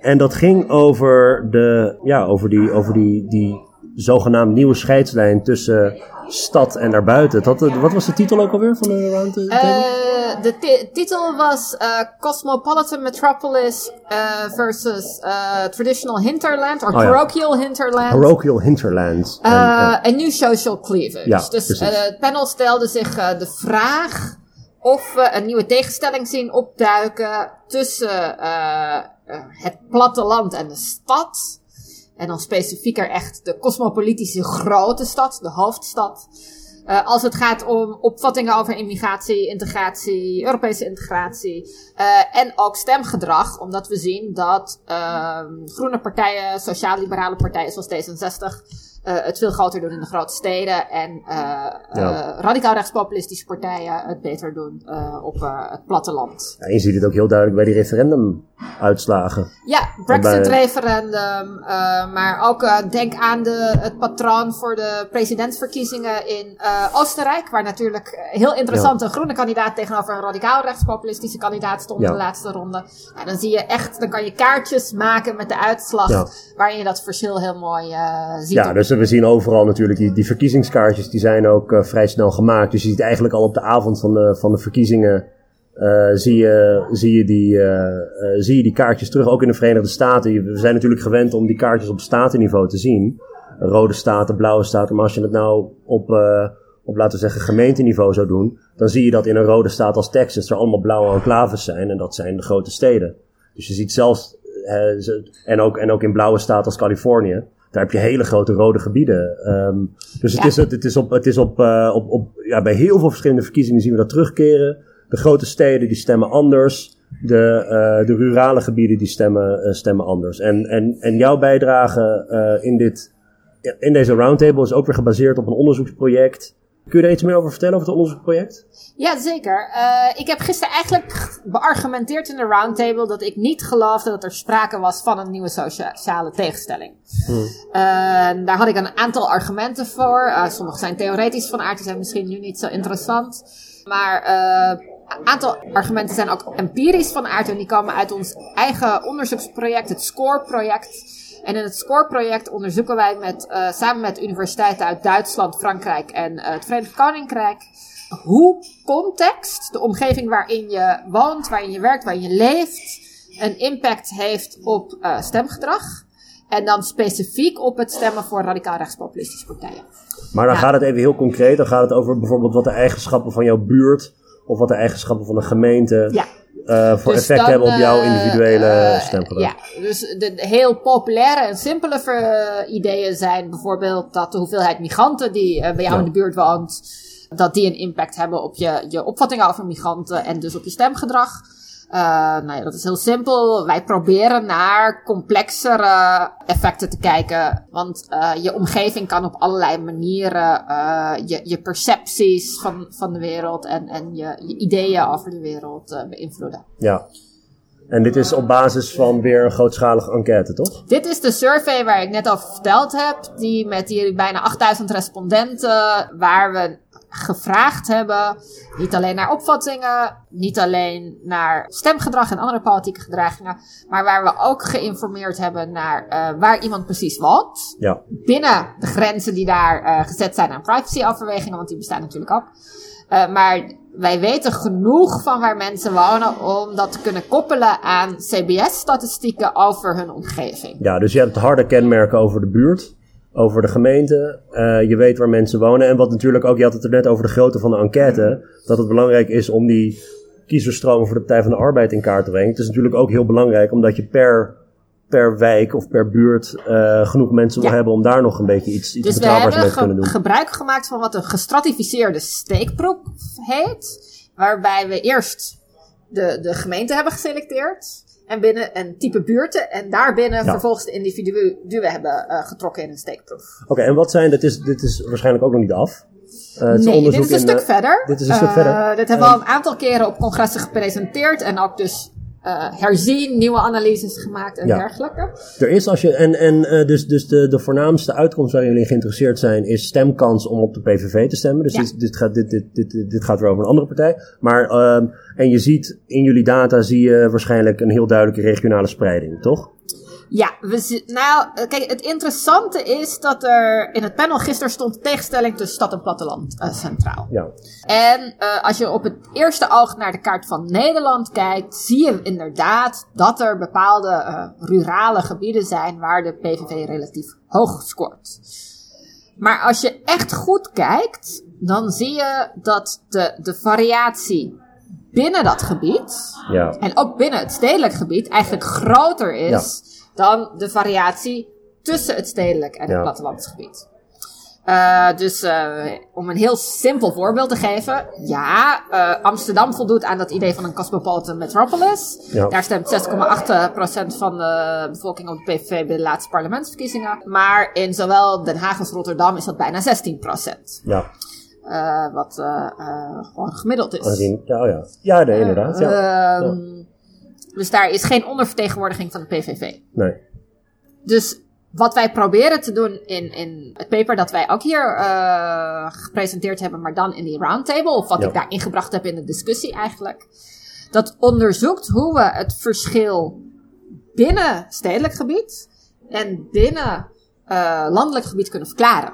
S1: En dat ging over, de, ja, over, die, over die, die zogenaamd nieuwe scheidslijn tussen stad en daarbuiten. Dat, wat was de titel ook alweer van de roundtable?
S2: Uh, de titel was uh, Cosmopolitan Metropolis uh, versus Traditional Hinterland, of oh, Parochial ja. Hinterland.
S1: Parochial Hinterland.
S2: En, New Social Cleavage. Ja, dus het panel stelde zich de vraag of we een nieuwe tegenstelling zien opduiken tussen het platteland en de stad. En dan specifieker echt de cosmopolitische grote stad, de hoofdstad. Uh, als het gaat om opvattingen over immigratie, integratie, Europese integratie. Uh, en ook stemgedrag, omdat we zien dat uh, groene partijen, sociaal-liberale partijen zoals D66 uh, het veel groter doen in de grote steden. En ja. uh, radicaal rechtspopulistische partijen het beter doen op het platteland.
S1: Ja, je ziet het ook heel duidelijk bij die referendumuitslagen.
S2: Ja, Brexit-referendum. maar ook denk aan de, het patroon voor de presidentsverkiezingen in Oostenrijk. Waar natuurlijk heel interessant ja. een groene kandidaat tegenover een radicaal rechtspopulistische kandidaat stond in de laatste ronde. En dan zie je echt, dan kan je kaartjes maken met de uitslag. Waarin je dat verschil heel mooi ziet.
S1: Ja, dus we zien overal natuurlijk die, die verkiezingskaartjes, die zijn ook uh, vrij snel gemaakt. Dus je ziet eigenlijk al op de avond van de, van de verkiezingen, uh, zie, je, zie, je die, uh, zie je die kaartjes terug. Ook in de Verenigde Staten. We zijn natuurlijk gewend om die kaartjes op statenniveau te zien. Rode staten, blauwe staten. Maar als je het nou op, op laten we zeggen, gemeenteniveau zou doen, dan zie je dat in een rode staat als Texas er allemaal blauwe enclaves zijn. En dat zijn de grote steden. Dus je ziet zelfs, en, ook, en ook in blauwe staten als Californië daar heb je hele grote rode gebieden. Um, dus het, is, het, is op, het is op, uh, op, op, ja, bij heel veel verschillende verkiezingen zien we dat terugkeren. De grote steden die stemmen anders. De, uh, de rurale gebieden die stemmen, uh, stemmen anders. En, en, en jouw bijdrage in, dit, in deze roundtable is ook weer gebaseerd op een onderzoeksproject. Kun je er iets meer over vertellen over het onderzoeksproject?
S2: Ja, zeker. Uh, ik heb gisteren eigenlijk beargumenteerd in de roundtable dat ik niet geloofde dat er sprake was van een nieuwe sociale tegenstelling. Hmm. Uh, daar had ik een aantal argumenten voor. Uh, sommige zijn theoretisch van aard, die zijn misschien nu niet zo interessant. Maar een aantal argumenten zijn ook empirisch van aard en die komen uit ons eigen onderzoeksproject, het SCORE-project. En in het SCORE-project onderzoeken wij met, uh, samen met universiteiten uit Duitsland, Frankrijk en uh, het Verenigd Koninkrijk hoe context, de omgeving waarin je woont, waarin je werkt, waarin je leeft, een impact heeft op uh, stemgedrag. En dan specifiek op het stemmen voor radicaal rechtspopulistische partijen.
S1: Maar dan gaat het even heel concreet. Dan gaat het over bijvoorbeeld wat de eigenschappen van jouw buurt of wat de eigenschappen van de gemeente ja. Uh, voor dus effect hebben op jouw individuele uh, stemgedrag.
S2: Ja, dus de, heel populaire en simpele uh, ideeën zijn bijvoorbeeld dat de hoeveelheid migranten die bij jou in de buurt woont, dat die een impact hebben op je, je opvattingen over migranten en dus op je stemgedrag. Uh, nou ja, dat is heel simpel. Wij proberen naar complexere effecten te kijken. Want uh, je omgeving kan op allerlei manieren uh, je, je percepties van, van de wereld en, en je, je ideeën over de wereld beïnvloeden.
S1: Ja. En dit is op basis van weer een grootschalige enquête, toch?
S2: Dit is de survey waar ik net over verteld heb. Die met die bijna 8000 respondenten, waar we gevraagd hebben. Niet alleen naar opvattingen, niet alleen naar stemgedrag en andere politieke gedragingen, maar waar we ook geïnformeerd hebben naar uh, waar iemand precies woont. Ja. Binnen de grenzen die daar uh, gezet zijn aan privacyoverwegingen, want die bestaan natuurlijk ook. Uh, maar wij weten genoeg van waar mensen wonen om dat te kunnen koppelen aan CBS-statistieken over hun omgeving.
S1: Ja, dus je hebt harde kenmerken over de buurt over de gemeente. Uh, je weet waar mensen wonen. En wat natuurlijk ook, je had het er net over de grootte van de enquête. Dat het belangrijk is om die kiezerstromen voor de Partij van de Arbeid in kaart te brengen. Het is natuurlijk ook heel belangrijk omdat je per, per wijk of per buurt uh, genoeg mensen wil hebben om daar nog een beetje iets, iets dus betrouwbaars mee te kunnen doen.
S2: Dus we hebben gebruik gemaakt van wat een gestratificeerde steekproef heet. Waarbij we eerst de, de gemeente hebben geselecteerd. En binnen een type buurten. En daarbinnen vervolgens de individuen hebben uh, getrokken in een steekproef.
S1: Oké, en wat zijn, dit is, dit is waarschijnlijk ook nog niet af.
S2: Uh, het nee, dit is een stuk verder.
S1: Dit is een stuk verder.
S2: Dit hebben we al een aantal keren op congressen gepresenteerd. En ook dus uh, herzien, nieuwe analyses gemaakt en dergelijke.
S1: Er is als je, en, en uh, dus, dus de, de voornaamste uitkomst waar jullie geïnteresseerd zijn, is stemkans om op de PVV te stemmen. Dus dit, dit, gaat, dit, dit, dit, dit gaat weer over een andere partij. Maar, uh, en je ziet in jullie data, zie je waarschijnlijk een heel duidelijke regionale spreiding, toch?
S2: Ja, we, nou, eh, kijk, het interessante is dat er in het panel gisteren stond tegenstelling tussen stad en platteland uh, centraal.
S1: Ja.
S2: En uh, als je op het eerste oog naar de kaart van Nederland kijkt, zie je inderdaad dat er bepaalde uh, rurale gebieden zijn waar de PVV relatief hoog scoort. Maar als je echt goed kijkt, dan zie je dat de, de variatie binnen dat gebied,
S1: ja.
S2: en ook binnen het stedelijk gebied, eigenlijk groter is. Ja dan de variatie tussen het stedelijk en het ja. plattelandsgebied. Uh, dus uh, om een heel simpel voorbeeld te geven. Ja, uh, Amsterdam voldoet aan dat idee van een cosmopolitan metropolis.
S1: Ja.
S2: Daar stemt 6,8% van de bevolking op de PVV bij de laatste parlementsverkiezingen. Maar in zowel Den Haag als Rotterdam is dat bijna 16%.
S1: Ja.
S2: wat gewoon gemiddeld is.
S1: Ja, ja. ja nee, inderdaad. Ja.
S2: ja. Dus daar is geen ondervertegenwoordiging van de PVV.
S1: Nee.
S2: Dus wat wij proberen te doen in, in het paper dat wij ook hier uh, gepresenteerd hebben, maar dan in die roundtable, of wat ja. ik daar ingebracht heb in de discussie eigenlijk, dat onderzoekt hoe we het verschil binnen stedelijk gebied en binnen uh, landelijk gebied kunnen verklaren.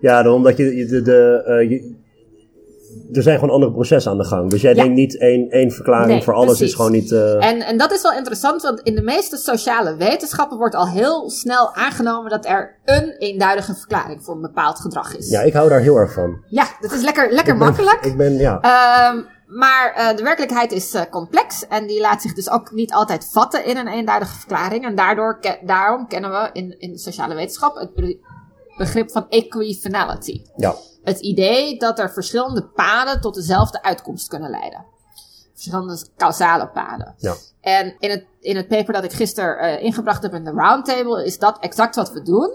S1: Ja, omdat je de, de, uh, je, er zijn gewoon andere processen aan de gang. Dus jij denkt niet één, één verklaring
S2: nee,
S1: voor alles
S2: precies.
S1: is gewoon niet. Uh...
S2: En, en dat is wel interessant, want in de meeste sociale wetenschappen wordt al heel snel aangenomen dat er een eenduidige verklaring voor een bepaald gedrag is.
S1: Ja, ik hou daar heel erg van.
S2: Ja, dat is lekker, lekker
S1: ik ben,
S2: makkelijk.
S1: Ik ben, ja.
S2: Um, maar uh, de werkelijkheid is uh, complex en die laat zich dus ook niet altijd vatten in een eenduidige verklaring. En daardoor, ke daarom kennen we in, in de sociale wetenschap het begrip van equifinality.
S1: Ja.
S2: Het idee dat er verschillende paden tot dezelfde uitkomst kunnen leiden. Verschillende causale paden.
S1: Ja.
S2: En in het, in het paper dat ik gisteren uh, ingebracht heb in de roundtable is dat exact wat we doen.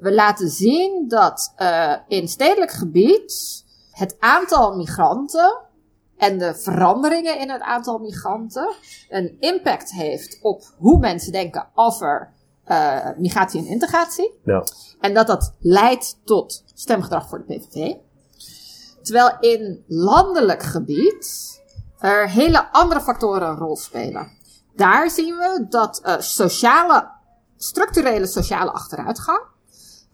S2: We laten zien dat uh, in stedelijk gebied het aantal migranten en de veranderingen in het aantal migranten een impact heeft op hoe mensen denken over uh, migratie en integratie.
S1: Ja.
S2: En dat dat leidt tot stemgedrag voor de PVV. Terwijl in landelijk gebied er hele andere factoren een rol spelen. Daar zien we dat uh, sociale, structurele sociale achteruitgang.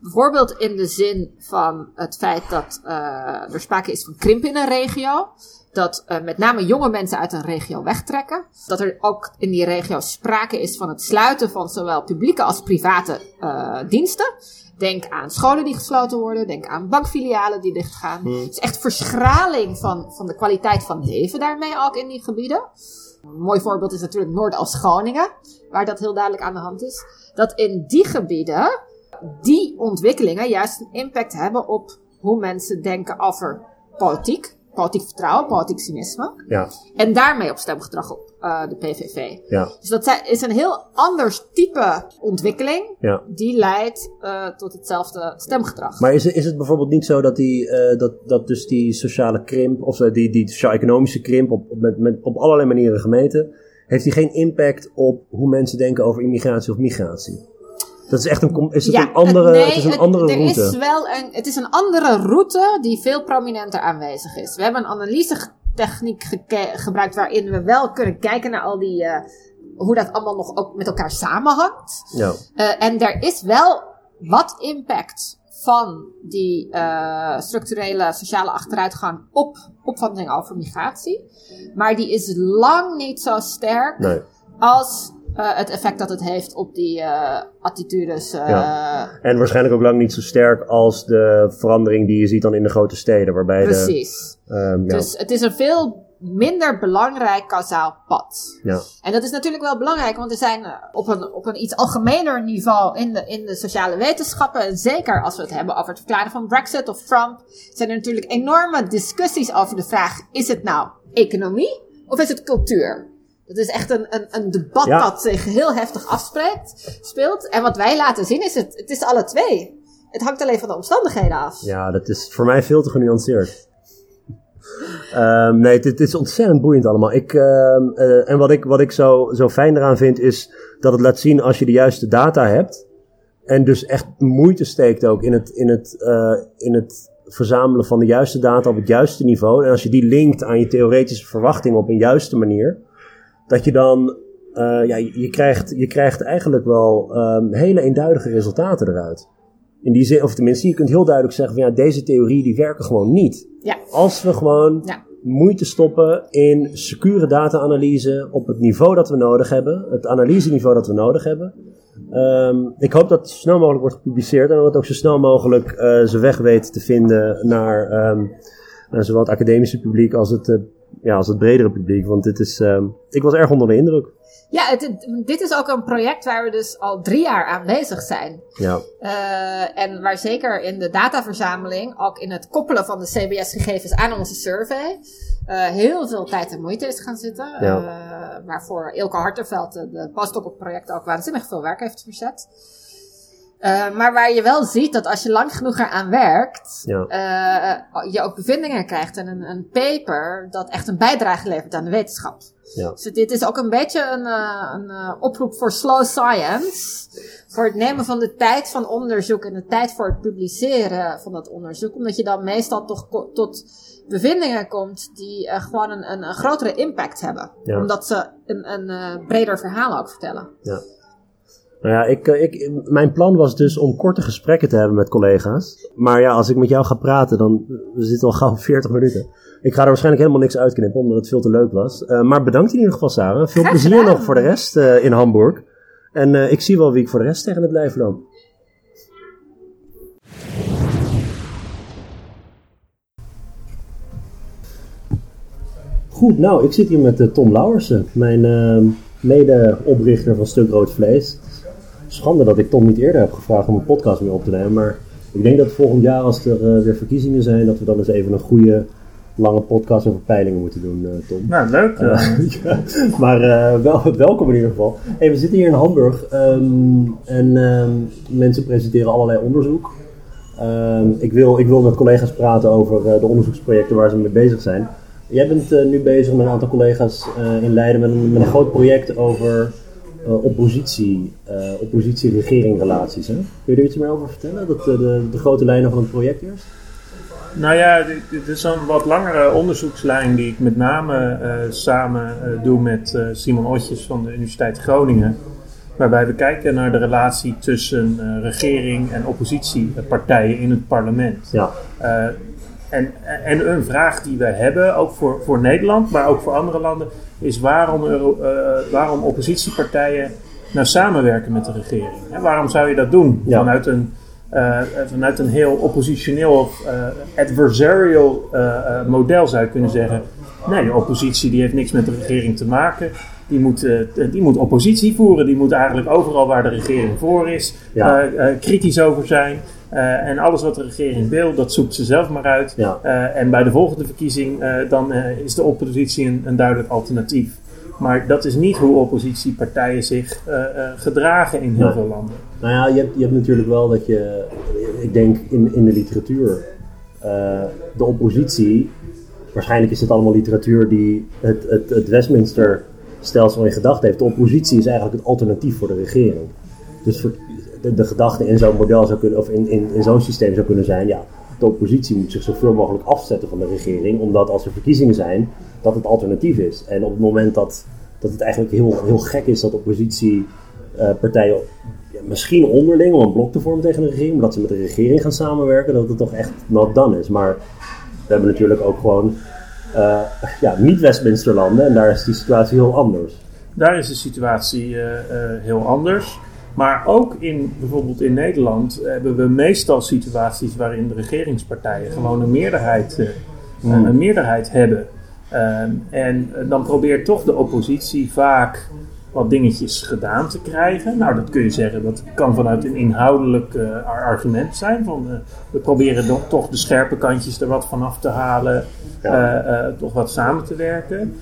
S2: Bijvoorbeeld in de zin van het feit dat uh, er sprake is van krimp in een regio. Dat uh, met name jonge mensen uit een regio wegtrekken. Dat er ook in die regio sprake is van het sluiten van zowel publieke als private uh, diensten. Denk aan scholen die gesloten worden. Denk aan bankfilialen die dichtgaan.
S1: Hmm.
S2: Het is echt verschraling van, van de kwaliteit van leven daarmee ook in die gebieden. Een mooi voorbeeld is natuurlijk Noord- als Groningen. Waar dat heel duidelijk aan de hand is. Dat in die gebieden die ontwikkelingen juist een impact hebben op hoe mensen denken over politiek. Politiek vertrouwen, politiek cynisme.
S1: Ja.
S2: En daarmee op stemgedrag op uh, de PVV.
S1: Ja.
S2: Dus dat is een heel anders type ontwikkeling.
S1: Ja.
S2: Die leidt uh, tot hetzelfde stemgedrag.
S1: Maar is, is het bijvoorbeeld niet zo dat, die, uh, dat, dat dus die sociale krimp, of die, die sociaal-economische krimp, op, met, met, op allerlei manieren gemeten, heeft die geen impact op hoe mensen denken over immigratie of migratie? Dat is echt een, is het
S2: ja,
S1: een andere,
S2: nee,
S1: het is een andere
S2: er
S1: route.
S2: Is wel een, het is een andere route die veel prominenter aanwezig is. We hebben een analysetechniek gebruikt waarin we wel kunnen kijken naar al die, uh, hoe dat allemaal nog ook met elkaar samenhangt.
S1: Ja.
S2: Uh, en er is wel wat impact van die uh, structurele sociale achteruitgang op opvatting over migratie. Maar die is lang niet zo sterk
S1: nee.
S2: als uh, het effect dat het heeft op die uh, attitudes. Uh,
S1: ja. En waarschijnlijk ook lang niet zo sterk als de verandering die je ziet dan in de grote steden. Waarbij
S2: Precies.
S1: De, um, ja.
S2: Dus het is een veel minder belangrijk kausaal pad.
S1: Ja.
S2: En dat is natuurlijk wel belangrijk, want er zijn op een, op een iets algemener niveau in de, in de sociale wetenschappen, en zeker als we het hebben over het verklaren van Brexit of Trump, zijn er natuurlijk enorme discussies over de vraag: is het nou economie of is het cultuur? Dat is echt een, een, een debat
S1: ja.
S2: dat zich heel heftig afspreekt, speelt. En wat wij laten zien is, het, het is alle twee. Het hangt alleen van de omstandigheden af.
S1: Ja, dat is voor mij veel te genuanceerd. Um, nee, dit, is ontzettend boeiend allemaal. Ik, ehm, eh, en wat ik, wat ik zo, zo fijn eraan vind, is dat het laat zien als je de juiste data hebt. En dus echt moeite steekt ook in het, in het, uh, in het verzamelen van de juiste data op het juiste niveau. En als je die linkt aan je theoretische verwachtingen op een juiste manier, dat je dan, uh, ja, je krijgt, je krijgt eigenlijk wel um, hele eenduidige resultaten eruit. In die zin, of tenminste, je kunt heel duidelijk zeggen van ja, deze theorieën die werken gewoon niet.
S2: Ja.
S1: Als we gewoon ja. moeite stoppen in secure data-analyse op het niveau dat we nodig hebben, het analyseniveau dat we nodig hebben. Um, ik hoop dat het zo snel mogelijk wordt gepubliceerd en dat het ook zo snel mogelijk uh, zijn weg weet te vinden naar, um, naar zowel het academische publiek als het, uh, ja, als het bredere publiek. Want dit is, um, ik was erg onder de indruk.
S2: Ja, het, dit is ook een project waar we dus al drie jaar aan bezig zijn.
S1: Ja.
S2: Uh, en waar zeker in de dataverzameling, ook in het koppelen van de CBS-gegevens aan onze survey, uh, heel veel tijd en moeite is gaan zitten. Ja. Uh, waarvoor Ilke Hartenveld, de postdoc-project, ook waanzinnig veel werk heeft verzet. Uh, maar waar je wel ziet dat als je lang genoeg eraan werkt,
S1: ja.
S2: uh, je ook bevindingen krijgt en een, een, paper dat echt een bijdrage levert aan de wetenschap.
S1: Ja.
S2: Dus dit is ook een beetje een, uh, een oproep voor slow science. Voor het nemen van de tijd van onderzoek en de tijd voor het publiceren van dat onderzoek. Omdat je dan meestal toch tot bevindingen komt die gewoon een, een, een, grotere impact hebben.
S1: Ja.
S2: Omdat ze een, een breder verhaal ook vertellen.
S1: Ja. Nou ja, ik, ik, mijn plan was dus om korte gesprekken te hebben met collega's. Maar ja, als ik met jou ga praten, dan we zitten al gauw 40 minuten. Ik ga er waarschijnlijk helemaal niks uitknippen, omdat het veel te leuk was. Uh, maar bedankt in ieder geval, Sarah. Veel
S2: Graag
S1: plezier
S2: gedaan.
S1: nog voor de rest uh, in Hamburg. En uh, ik zie wel wie ik voor de rest tegen het blijven loop. Goed, nou, ik zit hier met Tom Lauwersen, mijn mede-oprichter van Stuk Rood Vlees schande dat ik Tom niet eerder heb gevraagd om een podcast mee op te nemen. Maar ik denk dat volgend jaar, als er uh, weer verkiezingen zijn, dat we dan eens even een goede lange podcast over peilingen moeten doen, uh, Tom.
S3: Nou, leuk.
S1: Uh, [laughs] ja, maar wel, welkom in ieder geval. Hey, we zitten hier in Hamburg um, en um, mensen presenteren allerlei onderzoek. Um, ik, wil, ik wil met collega's praten over de onderzoeksprojecten waar ze mee bezig zijn. Jij bent nu bezig met een aantal collega's in Leiden met een, met een groot project over uh, oppositie, uh, oppositie-regering relaties. Hè? Kun je er iets meer over vertellen? Dat, uh, de, de, grote lijnen van het project eerst?
S3: Nou ja, dit, dit is een wat langere onderzoekslijn die ik met name samen doe met Simon Otjes van de Universiteit Groningen. Waarbij we kijken naar de relatie tussen regering en oppositiepartijen in het parlement.
S1: Ja.
S3: En, en, een vraag die we hebben, ook voor, voor Nederland, maar ook voor andere landen, is waarom, uh, waarom oppositiepartijen nou samenwerken met de regering. Hè? Waarom zou je dat doen?
S1: Ja.
S3: Vanuit, een, uh, vanuit een heel oppositioneel of adversarial model zou je kunnen zeggen. Nee, de oppositie die heeft niks met de regering te maken. Die moet, die moet oppositie voeren. Die moet eigenlijk overal waar de regering voor is
S1: ja.
S3: kritisch over zijn. Uh, en alles wat de regering wil, dat zoekt ze zelf maar uit.
S1: Ja.
S3: Uh, en bij de volgende verkiezing, uh, dan is de oppositie een, een, duidelijk alternatief. Maar dat is niet hoe oppositiepartijen zich gedragen in heel veel landen.
S1: Nou ja, je hebt, je hebt natuurlijk wel dat je, ik denk in, in de literatuur, de oppositie, waarschijnlijk is het allemaal literatuur die het, het, het Westminster stelsel in gedachten heeft. De oppositie is eigenlijk het alternatief voor de regering. Dus de, gedachte in zo'n model zou kunnen, of in, in, in zo'n systeem zou kunnen zijn, ja, de oppositie moet zich zoveel mogelijk afzetten van de regering, omdat als er verkiezingen zijn, dat het alternatief is. En op het moment dat, dat het eigenlijk heel, heel gek is dat oppositiepartijen ja, misschien onderling om een blok te vormen tegen de regering, maar dat ze met de regering gaan samenwerken, dat het toch echt not done is. Maar we hebben natuurlijk ook gewoon uh, ja, niet-Westminster landen en daar is die situatie heel anders.
S3: Daar is de situatie uh, heel anders. Maar ook in, bijvoorbeeld in Nederland hebben we meestal situaties waarin de regeringspartijen gewoon een meerderheid, uh,
S1: Hmm.
S3: een meerderheid hebben. Um, en dan probeert toch de oppositie vaak wat dingetjes gedaan te krijgen. Nou, dat kun je zeggen, dat kan vanuit een inhoudelijk uh, argument zijn. Van, uh, we proberen toch de scherpe kantjes er wat vanaf te halen,
S1: Ja.
S3: uh, toch wat samen te werken.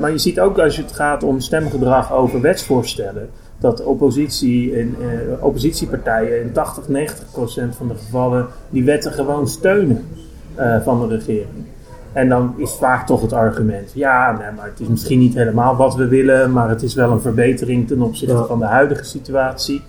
S3: maar je ziet ook als het gaat om stemgedrag over wetsvoorstellen, dat oppositie en, oppositiepartijen in 80, 90 procent van de gevallen die wetten gewoon steunen van de regering. En dan is vaak toch het argument: ja, nee, maar het is misschien niet helemaal wat we willen, maar het is wel een verbetering ten opzichte van de huidige situatie.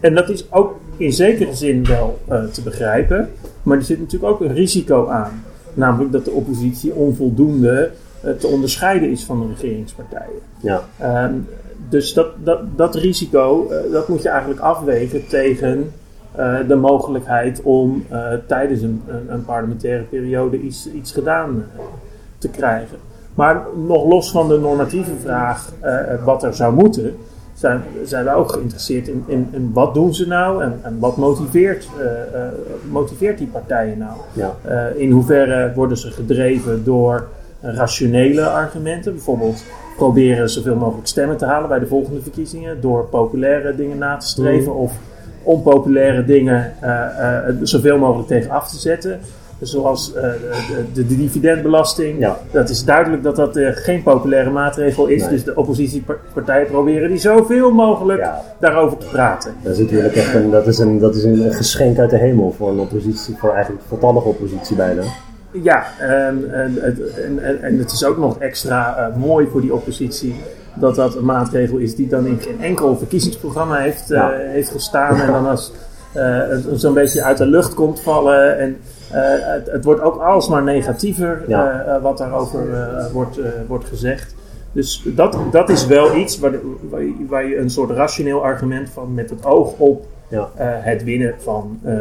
S3: En dat is ook in zekere zin wel uh, te begrijpen, maar er zit natuurlijk ook een risico aan. Namelijk dat de oppositie onvoldoende te onderscheiden is van de regeringspartijen.
S1: Ja.
S3: Um, dus dat, dat, dat risico, uh, dat moet je eigenlijk afwegen tegen uh, de mogelijkheid om uh, tijdens een, een, een, parlementaire periode iets, iets gedaan te krijgen. Maar nog los van de normatieve vraag wat er zou moeten, zijn, zijn we ook geïnteresseerd in, in, in wat doen ze nou en, en wat motiveert, motiveert die partijen nou.
S1: Ja.
S3: in hoeverre worden ze gedreven door rationele argumenten, bijvoorbeeld proberen zoveel mogelijk stemmen te halen bij de volgende verkiezingen door populaire dingen na te streven mm. of onpopulaire dingen uh, uh, zoveel mogelijk tegen af te zetten. Zoals uh, de, de, dividendbelasting.
S1: Ja.
S3: Dat is duidelijk dat dat geen populaire maatregel is. Nee. Dus de oppositiepartijen proberen die zoveel mogelijk ja. daarover te praten.
S1: Dat is natuurlijk echt een, dat is een, dat is een geschenk uit de hemel voor een oppositie, voor eigenlijk voltallige oppositie bijna.
S3: Ja, en, en, het is ook nog extra uh, mooi voor die oppositie dat dat een maatregel is die dan in geen enkel verkiezingsprogramma heeft, ja. uh, heeft gestaan en dan als uh, zo'n beetje uit de lucht komt vallen. En het, het, wordt ook alsmaar negatiever ja. wat daarover wordt, wordt gezegd. Dus dat, dat is wel iets waar, waar, waar je een soort rationeel argument van met het oog op
S1: ja.
S3: Uh, het winnen van uh, uh,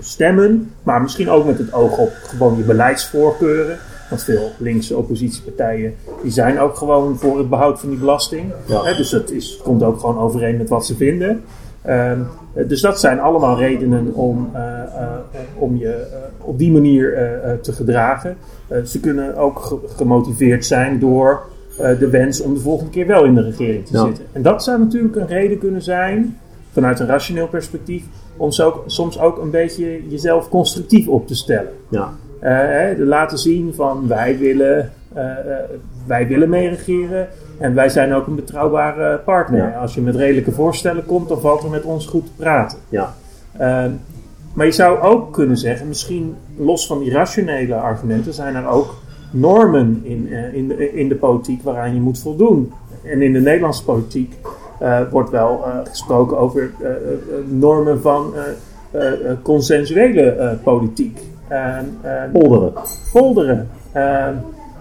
S3: stemmen, maar misschien ook met het oog op gewoon je beleidsvoorkeuren. Want veel linkse oppositiepartijen die zijn ook gewoon voor het behoud van die belasting.
S1: Ja.
S3: Dus dat is, komt ook gewoon overeen met wat ze vinden. Ehm, dus dat zijn allemaal redenen om, om je op die manier te gedragen. ze kunnen ook gemotiveerd zijn door de wens om de volgende keer wel in de regering te
S1: ja.
S3: zitten. En dat zou natuurlijk een reden kunnen zijn vanuit een rationeel perspectief, om zo, soms ook een beetje jezelf constructief op te stellen.
S1: Ja.
S3: Uh, laten zien van wij willen, uh, wij willen meeregeren en wij zijn ook een betrouwbare partner.
S1: Ja.
S3: Als je met redelijke voorstellen komt, dan valt er met ons goed te praten.
S1: Ja.
S3: Uh, maar je zou ook kunnen zeggen, misschien los van die rationele argumenten, zijn er ook normen in, in, de, in de politiek waaraan je moet voldoen. En in de Nederlandse politiek wordt wel uh, gesproken over uh, normen van consensuele politiek.
S1: polderen.
S3: Polderen.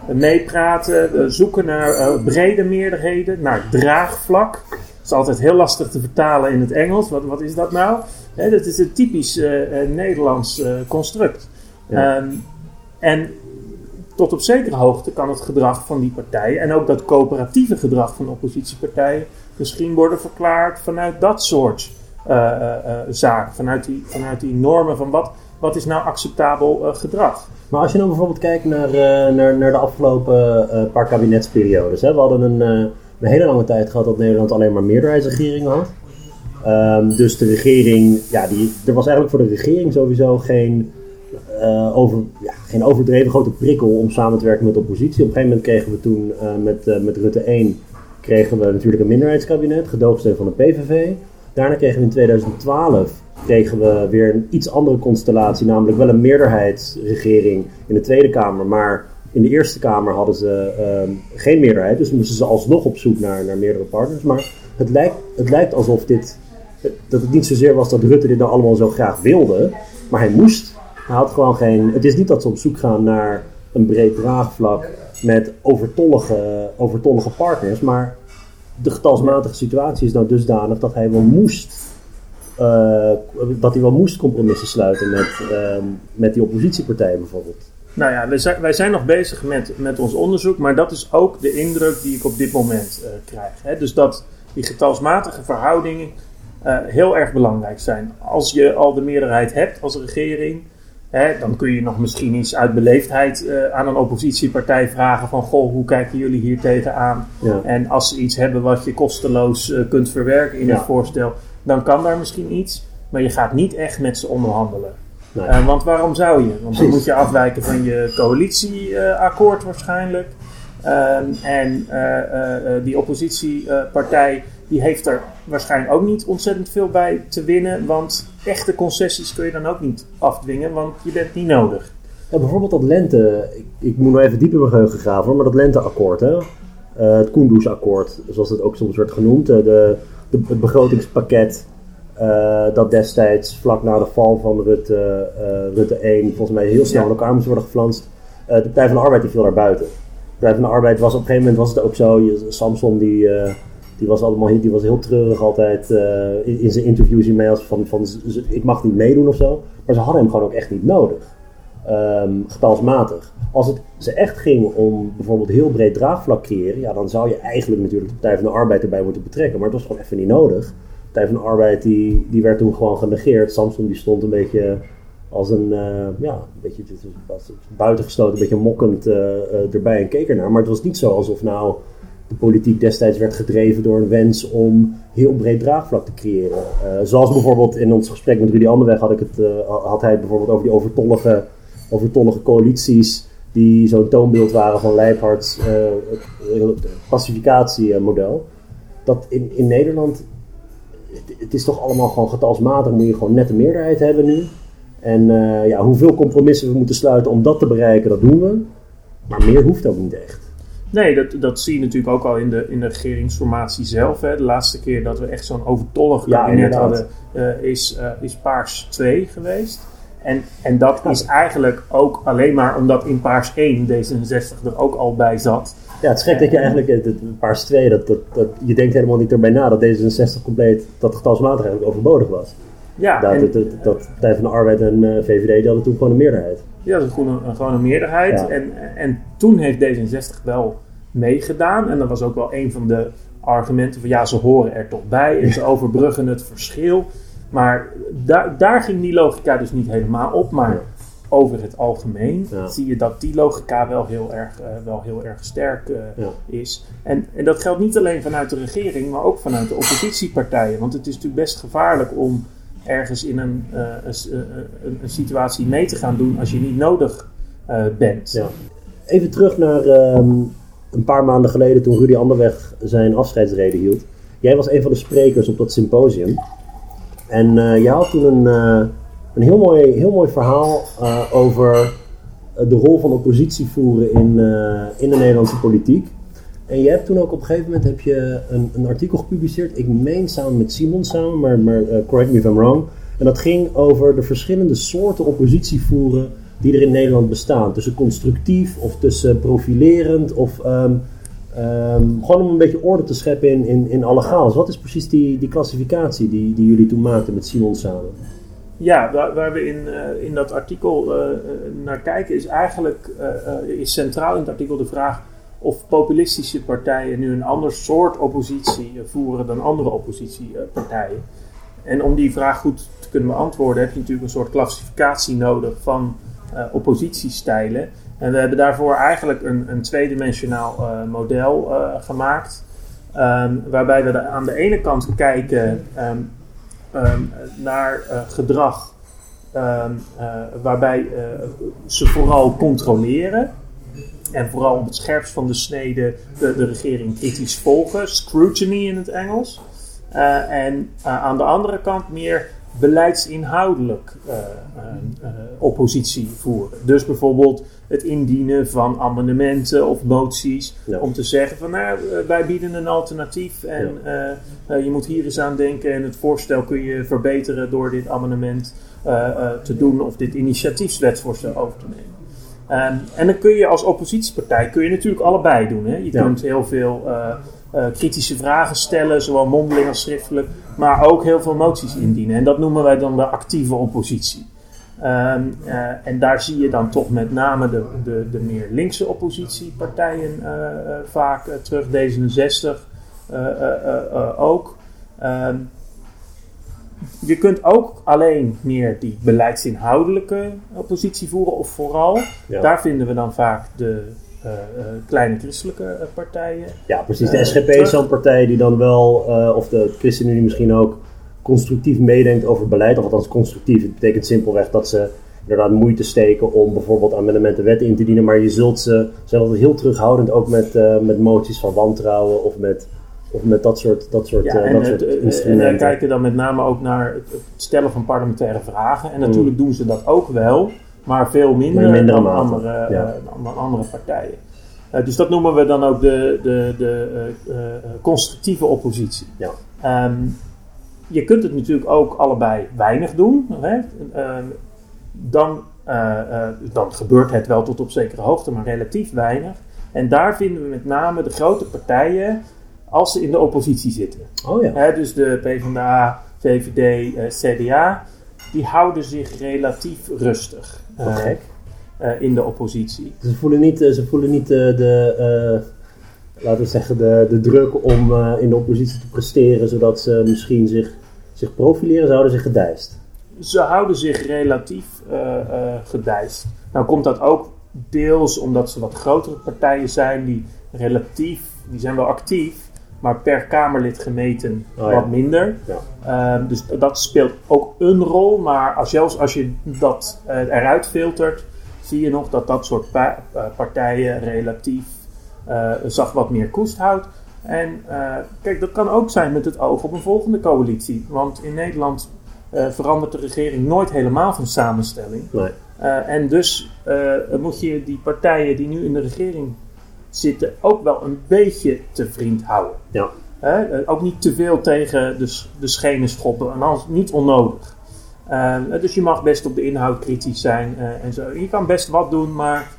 S3: meepraten, zoeken naar brede meerderheden, naar draagvlak. Dat is altijd heel lastig te vertalen in het Engels. Wat, wat is dat nou? Dat is een typisch Nederlands construct.
S1: Ja.
S3: Um, en tot op zekere hoogte kan het gedrag van die partijen en ook dat coöperatieve gedrag van oppositiepartijen misschien worden verklaard vanuit dat soort uh, zaken, vanuit die, vanuit die normen van wat, wat is nou acceptabel gedrag.
S1: Maar als je dan bijvoorbeeld kijkt naar, naar, naar de afgelopen paar kabinetsperiodes. Hè? We hadden een, een hele lange tijd gehad dat Nederland alleen maar meerderheidsregeringen had. Um, dus de regering, ja, die, er was eigenlijk voor de regering sowieso geen, over, ja, geen overdreven grote prikkel om samen te werken met de oppositie. Op een gegeven moment kregen we toen uh, met, uh, met Rutte 1 kregen we natuurlijk een minderheidskabinet, gedoogsteun van de PVV. Daarna kregen we in 2012 kregen we weer een iets andere constellatie, namelijk wel een meerderheidsregering in de Tweede Kamer, maar in de Eerste Kamer hadden ze geen meerderheid, dus moesten ze alsnog op zoek naar, naar meerdere partners. Maar het lijkt, het lijkt alsof dit, dat het niet zozeer was dat Rutte dit nou allemaal zo graag wilde, maar hij moest. Hij had gewoon geen. Het is niet dat ze op zoek gaan naar een breed draagvlak met overtollige, overtollige partners, maar de getalsmatige situatie is nou dusdanig dat hij wel moest. Uh, dat hij wel moest compromissen sluiten met, uh, met die oppositiepartijen bijvoorbeeld.
S3: Nou ja, wij zijn, wij zijn nog bezig met, met ons onderzoek, maar dat is ook de indruk die ik op dit moment uh, krijg. Hè? Dus dat die getalsmatige verhoudingen uh, heel erg belangrijk zijn. Als je al de meerderheid hebt als regering, hè, dan kun je nog misschien iets uit beleefdheid uh, aan een oppositiepartij vragen van goh, hoe kijken jullie hier tegenaan?
S1: Ja.
S3: En als ze iets hebben wat je kosteloos uh, kunt verwerken in
S1: Ja.
S3: het voorstel, dan kan daar misschien iets. Maar je gaat niet echt met ze onderhandelen.
S1: Nee.
S3: Uh, want waarom zou je? Want dan moet je afwijken van je coalitieakkoord waarschijnlijk. Um, en die oppositiepartij die heeft er waarschijnlijk ook niet ontzettend veel bij te winnen. Want echte concessies kun je dan ook niet afdwingen, want je bent niet nodig.
S1: Ja, bijvoorbeeld dat lente, ik, ik moet nog even diep in mijn geheugen graven, maar dat lenteakkoord, hè? Uh, het Kunduz-akkoord, zoals het ook soms werd genoemd, uh, de, de, het begrotingspakket uh, dat destijds vlak na de val van Rutte, Rutte 1 volgens mij heel snel in elkaar moest worden geflanst. de Partij van de Arbeid die viel daar buiten. De Partij van de Arbeid was op een gegeven moment was het ook zo, je, Samson die, die was allemaal die was heel treurig altijd in, in, zijn interviews hiermee als van, van ik mag niet meedoen of zo. Maar ze hadden hem gewoon ook echt niet nodig um, getalsmatig. Als het ze echt ging om bijvoorbeeld heel breed draagvlak creëren, ja, dan zou je eigenlijk natuurlijk de Partij van de Arbeid erbij moeten betrekken. Maar het was gewoon even niet nodig. De Partij van de Arbeid die, die werd toen gewoon genegeerd. Samson die stond een beetje als een, uh, ja, een beetje buitengesloten, een beetje mokkend uh, erbij en keek ernaar. Maar het was niet zo alsof nou politiek destijds werd gedreven door een wens om heel breed draagvlak te creëren. zoals bijvoorbeeld in ons gesprek met Rudy Anderweg had, ik het, had hij het bijvoorbeeld over die overtollige overtollige coalities die zo'n toonbeeld waren van Leibhards uh, pacificatiemodel. Dat in, in Nederland, het, is toch allemaal gewoon getalsmatig, moet je gewoon net de meerderheid hebben nu. En ja, hoeveel compromissen we moeten sluiten om dat te bereiken, dat doen we. Maar meer hoeft ook niet echt.
S3: Nee, dat, dat zie je natuurlijk ook al in de, in de regeringsformatie zelf. Hè. De laatste keer dat we echt zo'n overtollig kabinet hadden, uh, is, uh, is Paars 2 geweest. En, en dat is eigenlijk ook alleen maar omdat in Paars 1 D66 er ook al bij zat.
S1: Ja, het is gek dat je eigenlijk het, Paars 2, dat, dat, dat, je denkt helemaal niet erbij na dat D66 compleet, dat getalsmatig eigenlijk overbodig was. Ja, dat, en, dat, dat, Partij van de Arbeid en uh, eh, VVD die hadden toen gewoon een meerderheid.
S3: Ja, dat is gewoon een, gewoon een meerderheid. En, en toen heeft D66 wel meegedaan. En dat was ook wel een van de argumenten van ja, ze horen er toch bij en ze overbruggen het verschil. Maar daar, daar ging die logica dus niet helemaal op. Maar over het algemeen zie je dat die logica wel heel erg, uh, wel heel erg sterk uh, is. En, en dat geldt niet alleen vanuit de regering, maar ook vanuit de oppositiepartijen. Want het is natuurlijk best gevaarlijk om ergens in een, uh, een, een, situatie mee te gaan doen als je niet nodig bent. Ja.
S1: Even terug naar um, een paar maanden geleden toen Rudy Anderweg zijn afscheidsreden hield. Jij was een van de sprekers op dat symposium. En uh, je had toen een, een heel, mooi, heel mooi verhaal over de rol van oppositie voeren in, in de Nederlandse politiek. En je hebt toen ook op een gegeven moment heb je een, een artikel gepubliceerd. Ik meen samen met Simon samen, maar, maar correct me if I'm wrong. En dat ging over de verschillende soorten oppositie voeren die er in Nederland bestaan. Tussen constructief of tussen profilerend of um, Um, gewoon om een beetje orde te scheppen in, in, in alle chaos. Wat is precies die, die klassificatie die, die jullie toen maakten met Simon samen?
S3: Ja, waar, waar we in, uh, in dat artikel uh, naar kijken is eigenlijk is centraal in het artikel de vraag of populistische partijen nu een ander soort oppositie voeren dan andere oppositiepartijen. En om die vraag goed te kunnen beantwoorden heb je natuurlijk een soort klassificatie nodig van oppositiestijlen. En we hebben daarvoor eigenlijk een, een tweedimensionaal uh, model gemaakt. Um, waarbij we aan de ene kant kijken um, um, naar gedrag waarbij ze vooral controleren. En vooral op het scherpst van de snede de, de regering kritisch volgen. Scrutiny in het Engels. en aan de andere kant meer beleidsinhoudelijk uh, uh, oppositie voeren. Dus bijvoorbeeld het indienen van amendementen of moties. Om te zeggen van nou, wij bieden een alternatief en je moet hier eens aan denken. En het voorstel kun je verbeteren door dit amendement te doen of dit initiatiefswetsvoorstel over te nemen. Um, en dan kun je als oppositiepartij kun je natuurlijk allebei doen. Hè? Je kunt heel veel uh, kritische vragen stellen, zowel mondeling als schriftelijk, maar ook heel veel moties indienen. En dat noemen wij dan de actieve oppositie. Um, uh, en daar zie je dan toch met name de, de, de meer linkse oppositiepartijen vaak terug, D66 ook. Um, je kunt ook alleen meer die beleidsinhoudelijke oppositie voeren, of vooral. Ja. Daar vinden we dan vaak de, uh, uh, kleine christelijke partijen.
S1: Ja, precies. De SGP is zo'n partij die dan wel, of de ChristenUnie misschien ook, constructief meedenkt over beleid. Of althans constructief. Het betekent simpelweg dat ze inderdaad moeite steken om bijvoorbeeld amendementen wetten in te dienen. Maar je zult ze, zijn altijd heel terughoudend ook met, met moties van wantrouwen of met of met dat soort, dat soort, ja, en dat soort instrumenten.
S3: En kijken dan met name ook naar het stellen van parlementaire vragen. En natuurlijk mm. doen ze dat ook wel. maar veel minder dan andere, dan andere partijen. dus dat noemen we dan ook de, de, de constructieve oppositie. Ja. Ehm, je kunt het natuurlijk ook allebei weinig doen. Hè? Ehm, dan, dan gebeurt het wel tot op zekere hoogte, maar relatief weinig. En daar vinden we met name de grote partijen als ze in de oppositie zitten. Oh ja. dus de PvdA, VVD, eh, CDA, die houden zich relatief rustig uh, uh, in de oppositie.
S1: Ze voelen niet, ze voelen niet de, laten we zeggen, de, de druk om in de oppositie te presteren, zodat ze misschien zich, zich profileren. Ze houden zich gedijst.
S3: Ze houden zich relatief gedijst. Nou komt dat ook deels omdat ze wat grotere partijen zijn die relatief, die zijn wel actief, maar per Kamerlid gemeten oh, wat minder. Ja. Ehm, dus dat speelt ook een rol, maar als, zelfs als je dat uh, eruit filtert, zie je nog dat dat soort pa uh, partijen relatief uh, zacht wat meer koest houdt. En kijk, dat kan ook zijn met het oog op een volgende coalitie. Want in Nederland verandert de regering nooit helemaal van samenstelling. Nee. en dus moet je die partijen die nu in de regering zitten ook wel een beetje te vriend houden. Ja. Uh, ook niet te veel tegen de, de schenen schoppen en anders niet onnodig. Uh, dus je mag best op de inhoud kritisch zijn uh, en zo. Je kan best wat doen, maar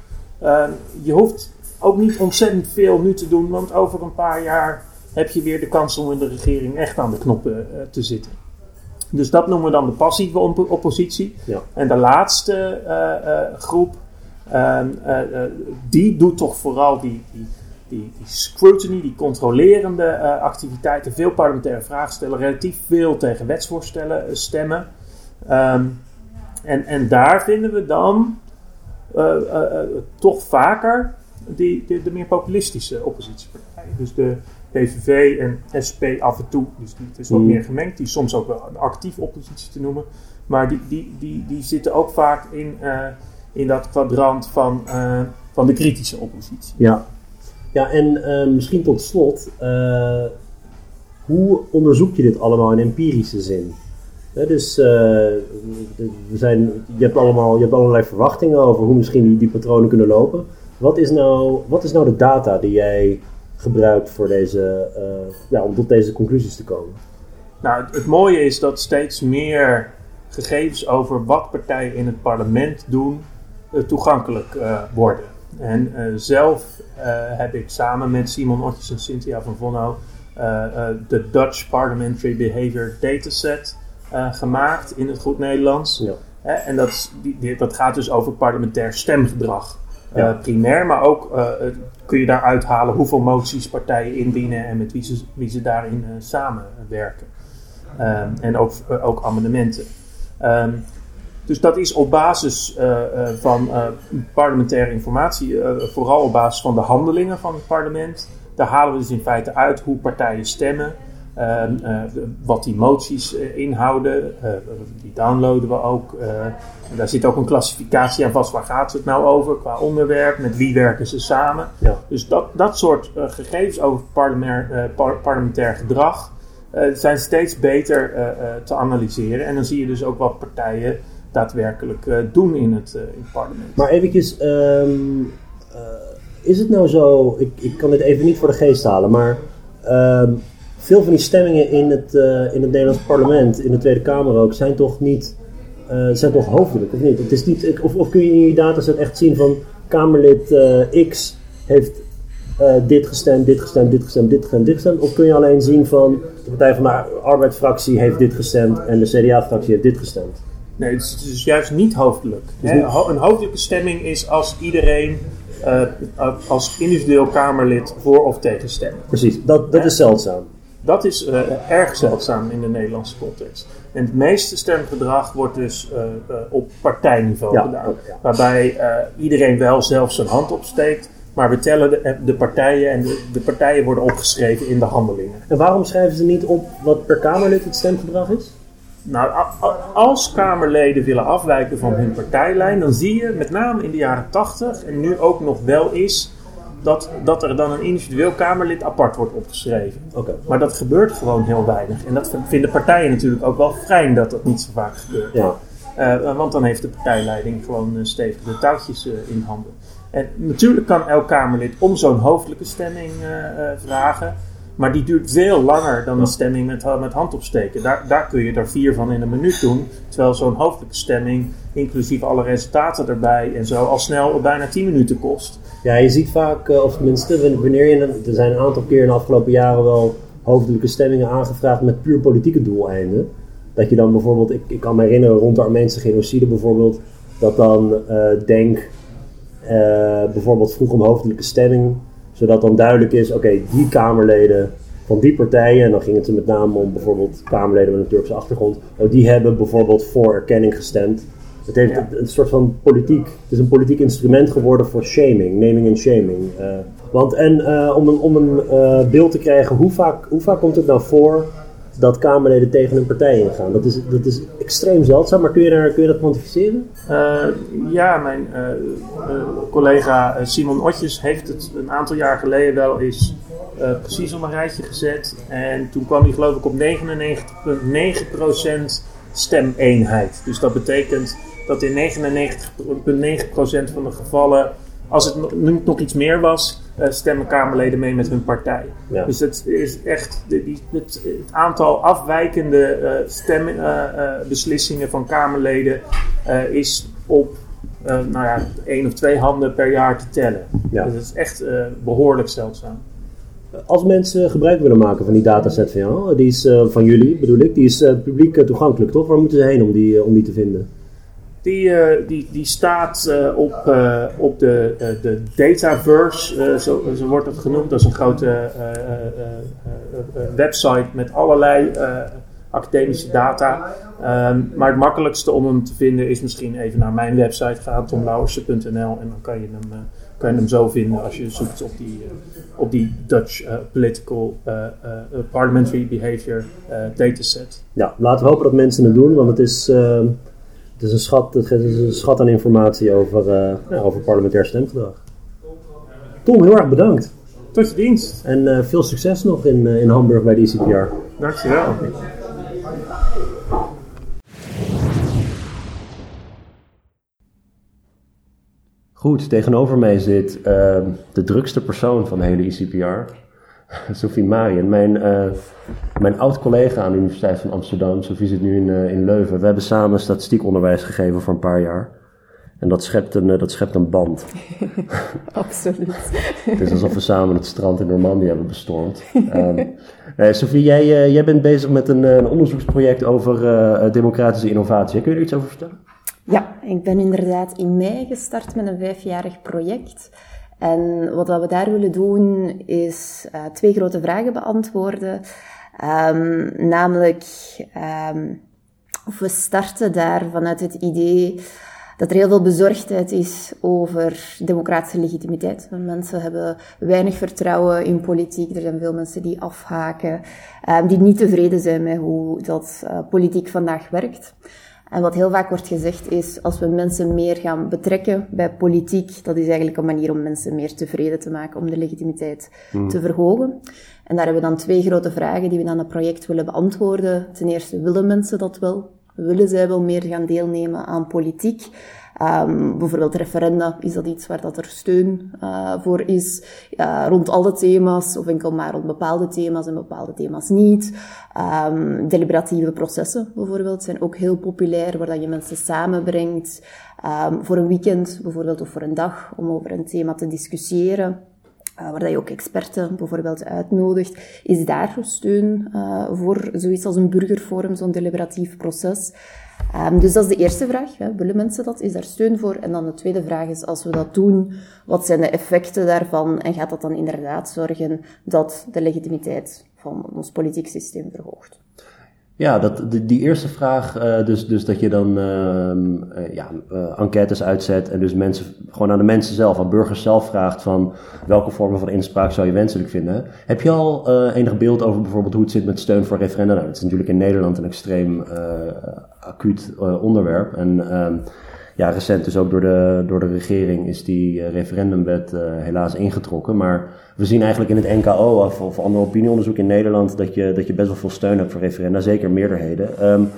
S3: je hoeft ook niet ontzettend veel nu te doen, want over een paar jaar heb je weer de kans om in de regering echt aan de knoppen te zitten. Dus dat noemen we dan de passieve oppositie. Ja. En de laatste groep Ehm, eh, eh, die doet toch vooral die, die, die, die scrutiny, die controlerende uh, activiteiten, veel parlementaire vragen stellen, relatief veel tegen wetsvoorstellen stemmen. Um, en, en daar vinden we dan toch vaker die, de, de, meer populistische oppositiepartijen. Dus de PVV en SP af en toe, dus die, het is wat mm. meer gemengd, die soms ook wel een actieve oppositie te noemen. Maar die, die, die, die zitten ook vaak in in dat kwadrant van, uh, van de kritische oppositie.
S1: Ja, ja en uh, misschien tot slot, uh, hoe onderzoek je dit allemaal in empirische zin? dus we zijn, je, hebt allemaal, je hebt allerlei verwachtingen over hoe misschien die, die patronen kunnen lopen. Wat is, nou, wat is nou de data die jij gebruikt voor deze, ja, om tot deze conclusies te komen?
S3: Nou, het, mooie is dat steeds meer gegevens over wat partijen in het parlement doen, eh, toegankelijk eh, worden. En eh, zelf heb ik samen met Simon Otjes en Cynthia van Vonno de Dutch Parliamentary Behavior Dataset gemaakt in het goed Nederlands. Ja. en dat, die, dat gaat dus over parlementair stemgedrag. primair, maar ook kun je daaruit halen hoeveel moties partijen indienen en met wie ze, wie ze daarin samenwerken. Ehm, en ook, ook amendementen. Ehm, dus dat is op basis uh, uh, van uh, parlementaire informatie, vooral op basis van de handelingen van het parlement. Daar halen we dus in feite uit hoe partijen stemmen, ehm, wat die moties inhouden. die downloaden we ook. daar zit ook een klassificatie aan vast. Waar gaat het nou over qua onderwerp? Met wie werken ze samen? Ja. Dus dat, dat soort gegevens over parlementair, par parlementair gedrag zijn steeds beter te analyseren. En dan zie je dus ook wat partijen daadwerkelijk uh, doen in het, uh, in het, parlement.
S1: Maar eventjes, um, uh, is het nou zo, ik, ik kan dit even niet voor de geest halen, maar um, veel van die stemmingen in het, in het Nederlands parlement, in de Tweede Kamer ook, zijn toch niet, zijn toch hoofdelijk, of niet? Het is niet of, of kun je in je dataset echt zien van Kamerlid X heeft dit gestemd, dit gestemd, dit gestemd, dit gestemd, dit gestemd? Of kun je alleen zien van de Partij van de Arbeidsfractie heeft dit gestemd en de CDA-fractie heeft dit gestemd?
S3: Nee, het is, dus juist niet hoofdelijk. Hè? Een hoofdelijke stemming is als iedereen uh, als individueel Kamerlid voor of tegen stemt.
S1: Precies, dat, dat is zeldzaam.
S3: Dat is uh, erg zeldzaam in de Nederlandse context. En het meeste stemgedrag wordt dus uh, op partijniveau gedaan. Waarbij iedereen wel zelf zijn hand opsteekt. Maar we tellen de, de partijen en de, de, partijen worden opgeschreven in de handelingen.
S1: En waarom schrijven ze niet op wat per Kamerlid het stemgedrag is?
S3: Nou, als Kamerleden willen afwijken van hun partijlijn, dan zie je met name in de jaren 80 en nu ook nog wel is dat, dat er dan een individueel Kamerlid apart wordt opgeschreven. Okay. Maar dat gebeurt gewoon heel weinig. En dat vinden partijen natuurlijk ook wel fijn dat dat niet zo vaak gebeurt. Ja. want dan heeft de partijleiding gewoon stevig de touwtjes in handen. En natuurlijk kan elk Kamerlid om zo'n hoofdelijke stemming vragen. Maar die duurt veel langer dan een stemming met, met hand opsteken. Daar, daar kun je er vier van in een minuut doen. Terwijl zo'n hoofdelijke stemming, inclusief alle resultaten erbij en zo, al snel bijna tien minuten kost.
S1: Ja, je ziet vaak, eh, of tenminste, wanneer je. Er zijn een aantal keer in de afgelopen jaren wel hoofdelijke stemmingen aangevraagd met puur politieke doeleinden. Dat je dan bijvoorbeeld, ik, ik kan me herinneren rond de Armeense genocide bijvoorbeeld, dat dan uh, Denk uh, bijvoorbeeld vroeg om hoofdelijke stemming zodat dan duidelijk is, oké, die Kamerleden van die partijen, en dan ging het er met name om bijvoorbeeld Kamerleden met een Turkse achtergrond, oh, die hebben bijvoorbeeld voor erkenning gestemd. Het heeft een, soort van politiek, het is een politiek instrument geworden voor shaming, naming en shaming. Uh, want en uh, om een, om een uh, beeld te krijgen, hoe vaak, hoe vaak komt het nou voor dat Kamerleden tegen een partij ingaan. Dat is, dat is extreem zeldzaam, maar kun je, daar, kun je dat kwantificeren?
S3: Uh, ja, mijn uh, uh, collega Simon Otjes heeft het een aantal jaar geleden wel eens precies op een rijtje gezet. En toen kwam hij geloof ik op 99,9% stemeenheid. Dus dat betekent dat in 99,9% van de gevallen, als het nog iets meer was, uh, stemmen Kamerleden mee met hun partij. Dus het is echt de, die, het, het, aantal afwijkende uh, stembeslissingen van Kamerleden is op nou ja, één of twee handen per jaar te tellen. Ja. Dus het is echt behoorlijk zeldzaam.
S1: Als mensen gebruik willen maken van die dataset van jou, die is van jullie bedoel ik, die is publiek toegankelijk toch? Waar moeten ze heen om die, om die te vinden?
S3: Die, uh, die, die staat uh, op, uh, op de, de Dataverse, zo, zo, wordt het genoemd. Dat is een grote website met allerlei academische data. Um, maar het makkelijkste om hem te vinden is misschien even naar mijn website gaan, tomlauwersen.nl. En dan kan je hem, kan je hem zo vinden als je zoekt op die, op die Dutch Political Parliamentary Behavior dataset.
S1: Ja, laten we hopen dat mensen het doen, want het is ehm, is een schat, het is een schat aan informatie over, ja, over parlementair stemgedrag. Tom, heel erg bedankt.
S3: Tot je dienst.
S1: En uh, veel succes nog in, uh, in Hamburg bij de ICPR.
S3: Dankjewel.
S1: Goed, tegenover mij zit de drukste persoon van de hele ICPR. [laughs] Sophie Marien, mijn, uh, mijn oud-collega aan de Universiteit van Amsterdam. Sophie zit nu in, uh, in Leuven. We hebben samen statistiekonderwijs gegeven voor een paar jaar. En dat schept een, uh, dat schept een band. [laughs]
S4: Absoluut.
S1: Het is alsof we samen het strand in Normandië hebben bestormd. Um, Sophie, jij, jij bent bezig met een, een onderzoeksproject over democratische innovatie. Kun je er iets over vertellen?
S4: Ja, ik ben inderdaad in mei gestart met een vijfjarig project. En wat we daar willen doen is uh, twee grote vragen beantwoorden. Um, namelijk, um, of we starten daar vanuit het idee dat er heel veel bezorgdheid is over democratische legitimiteit. Mensen hebben weinig vertrouwen in politiek. Er zijn veel mensen die afhaken, um, die niet tevreden zijn met hoe dat uh, politiek vandaag werkt. En wat heel vaak wordt gezegd is, als we mensen meer gaan betrekken bij politiek, dat is eigenlijk een manier om mensen meer tevreden te maken, om de legitimiteit hmm. te verhogen. En daar hebben we dan twee grote vragen die we aan het project willen beantwoorden. Ten eerste, willen mensen dat wel? Willen zij wel meer gaan deelnemen aan politiek? Um, bijvoorbeeld referenda, is dat iets waar dat er steun uh, voor is? Rond alle thema's, of enkel maar rond bepaalde thema's en bepaalde thema's niet. Um, deliberatieve processen bijvoorbeeld zijn ook heel populair, waar dat je mensen samenbrengt um, voor een weekend bijvoorbeeld, of voor een dag, om over een thema te discussiëren. Uh, waar je ook experten bijvoorbeeld uitnodigt, is daar steun uh, voor zoiets als een burgerforum, zo'n deliberatief proces. Um, dus dat is de eerste vraag. Hè. Willen mensen dat? Is daar steun voor? En dan de tweede vraag is, als we dat doen, wat zijn de effecten daarvan? En gaat dat dan inderdaad zorgen dat de legitimiteit van ons politiek systeem verhoogt?
S1: Ja, dat, die, eerste vraag, uh, dus, dus dat je dan uh, ja, uh, enquêtes uitzet en dus mensen, gewoon aan de mensen zelf, aan burgers zelf vraagt van welke vormen van inspraak zou je wenselijk vinden. Heb je al enig beeld over bijvoorbeeld hoe het zit met steun voor referenda? Nou, dat is natuurlijk in Nederland een extreem acuut onderwerp en um, ja, recent dus ook door de, door de regering is die referendumwet helaas ingetrokken, maar we zien eigenlijk in het NKO of, of ander opinieonderzoek in Nederland dat je, dat je best wel veel steun hebt voor referenda, zeker meerderheden. Um,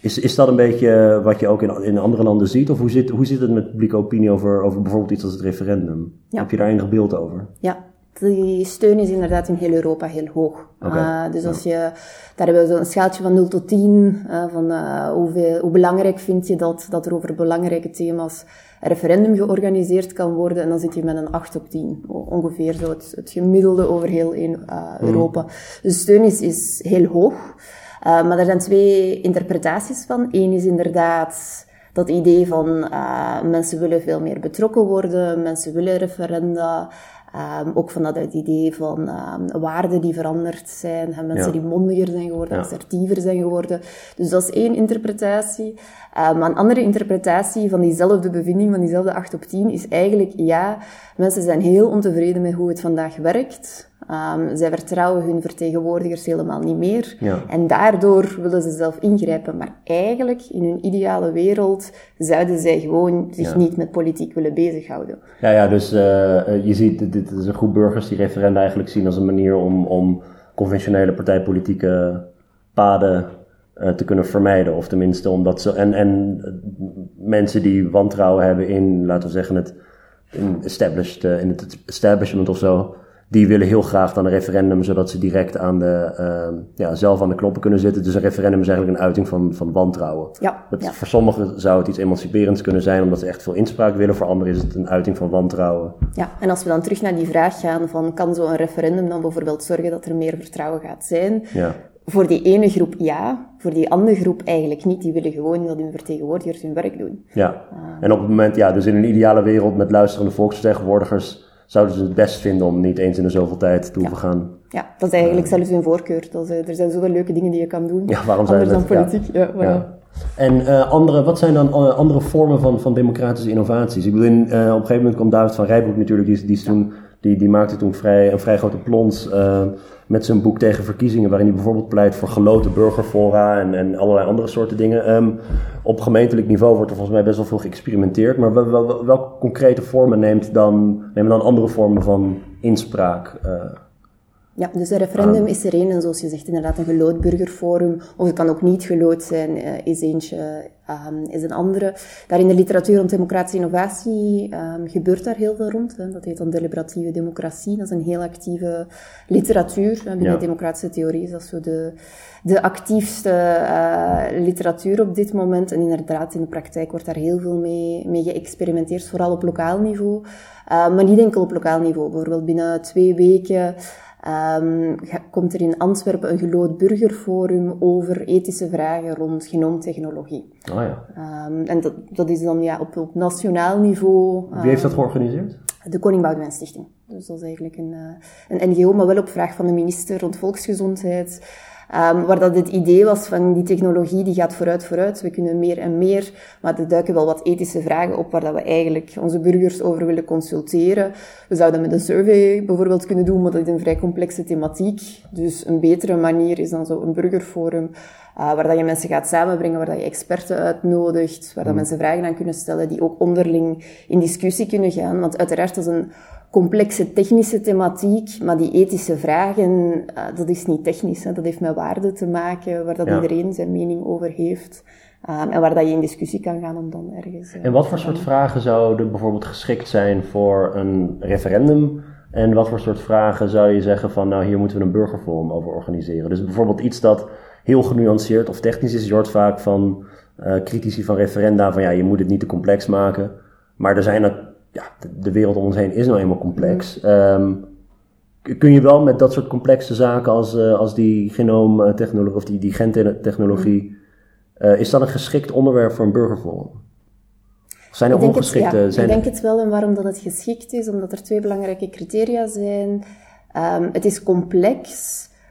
S1: Is, is dat een beetje wat je ook in, in andere landen ziet? Of hoe zit, hoe zit het met publieke opinie over, over bijvoorbeeld iets als het referendum? Heb je daar enig beeld over?
S4: Ja, die steun is inderdaad in heel Europa heel hoog. Okay. dus als je, daar hebben we zo'n schaaltje van 0 tot 10, uh, van uh, hoeveel, hoe belangrijk vind je dat, dat er over belangrijke thema's een referendum georganiseerd kan worden. En dan zit je met een 8 op 10, ongeveer zo het, het gemiddelde over heel in, uh, Europa. Mm. Dus de steun is, is heel hoog. Maar er zijn twee interpretaties van. Eén is inderdaad dat idee van mensen willen veel meer betrokken worden, mensen willen referenda. Um, ook vanuit het idee van um, waarden die veranderd zijn, mensen die mondiger zijn geworden, assertiever zijn geworden. Dus dat is één interpretatie. Um, maar een andere interpretatie van diezelfde bevinding, van diezelfde 8 op 10, is eigenlijk, ja, mensen zijn heel ontevreden met hoe het vandaag werkt. Um, zij vertrouwen hun vertegenwoordigers helemaal niet meer. Ja. En daardoor willen ze zelf ingrijpen. Maar eigenlijk, in hun ideale wereld, zouden zij gewoon zich niet met politiek willen bezighouden.
S1: Ja, ja dus uh, je ziet, dit is een groep burgers die referenda eigenlijk zien als een manier om, om conventionele partijpolitieke paden uh, te kunnen vermijden. Of tenminste omdat ze. En, en mensen die wantrouwen hebben in, laten we zeggen, het, in, established, uh, in het establishment of zo die willen heel graag dan een referendum, zodat ze direct aan de, uh, ja, zelf aan de knoppen kunnen zitten. Dus een referendum is eigenlijk een uiting van, van wantrouwen.
S4: Ja,
S1: ja. Voor sommigen zou het iets emanciperends kunnen zijn, omdat ze echt veel inspraak willen. Voor anderen is het een uiting van wantrouwen.
S4: Ja, en als we dan terug naar die vraag gaan van, kan zo'n referendum dan bijvoorbeeld zorgen dat er meer vertrouwen gaat zijn?
S1: Ja.
S4: Voor die ene groep ja, voor die andere groep eigenlijk niet. Die willen gewoon dat hun vertegenwoordigers hun werk doen.
S1: Ja, en op het moment, ja, dus in een ideale wereld met luisterende volksvertegenwoordigers zouden ze het best vinden om niet eens in de zoveel tijd toe te gaan.
S4: Ja, dat is eigenlijk uh, zelfs hun voorkeur. Dat, er zijn zoveel leuke dingen die je kan doen.
S1: Ja, waarom zijn
S4: dan politiek? Ja.
S1: ja En uh, andere, wat zijn dan uh, andere vormen van, van democratische innovaties? Ik bedoel, in, op een gegeven moment kwam David van Rijbroek natuurlijk, die, die, toen, die, die maakte toen vrij, een vrij grote plons met zijn boek tegen verkiezingen, waarin hij bijvoorbeeld pleit voor geloten burgerfora en, en allerlei andere soorten dingen. Um, op gemeentelijk niveau wordt er volgens mij best wel veel geëxperimenteerd, maar wel, wel, welke concrete vormen neemt dan, nemen dan andere vormen van inspraak? Uh,
S4: ja, dus een referendum is er één, en zoals je zegt, inderdaad een gelood burgerforum, of het kan ook niet gelood zijn, uh, is eentje, um, is een andere. Daar in de literatuur rond democratische innovatie um, gebeurt daar heel veel rond. Hè. Dat heet dan deliberatieve democratie, dat is een heel actieve literatuur. Binnen ja. democratische theorie is dat zo de, de actiefste uh, literatuur op dit moment. En inderdaad, in de praktijk wordt daar heel veel mee, mee geëxperimenteerd, vooral op lokaal niveau. Uh, maar niet enkel op lokaal niveau. Bijvoorbeeld binnen twee weken Um, komt er in Antwerpen een gelood burgerforum over ethische vragen rond genoomtechnologie.
S1: Oh ja.
S4: Um, en dat, dat is dan ja, op, op nationaal niveau.
S1: Wie heeft dat ehm, georganiseerd?
S4: De Koning Boudewijn Stichting. Dus dat is eigenlijk een, uh, een NGO, maar wel op vraag van de minister rond volksgezondheid. Um, waar dat het idee was van die technologie die gaat vooruit, vooruit. We kunnen meer en meer, maar er duiken wel wat ethische vragen op waar dat we eigenlijk onze burgers over willen consulteren. We zouden met een survey bijvoorbeeld kunnen doen, maar dat is een vrij complexe thematiek. Dus een betere manier is dan zo een burgerforum. Uh, waar dat je mensen gaat samenbrengen, waar dat je experten uitnodigt, waar dat mm. mensen vragen aan kunnen stellen, die ook onderling in discussie kunnen gaan. Want uiteraard, is een complexe technische thematiek, maar die ethische vragen, uh, dat is niet technisch. Hè. Dat heeft met waarde te maken, waar dat iedereen zijn mening over heeft. Um, en waar dat je in discussie kan gaan om dan ergens...
S1: Uh, en wat voor soort vragen zouden bijvoorbeeld geschikt zijn voor een referendum? En wat voor soort vragen zou je zeggen van, nou hier moeten we een burgerforum over organiseren? Dus bijvoorbeeld iets dat heel genuanceerd of technisch is. Je hoort vaak van uh, critici van referenda van, ja, je moet het niet te complex maken. Maar er zijn ja, de, wereld om ons heen is nou eenmaal complex. Um, kun je wel met dat soort complexe zaken als, uh, als die genoomtechnologie of die, die gentechnologie, uh, is dat een geschikt onderwerp voor een burgerforum? Zijn er ongeschikte?
S4: Het,
S1: ja,
S4: ik denk het wel en waarom dat het geschikt is, omdat er twee belangrijke criteria zijn. Um, het is complex.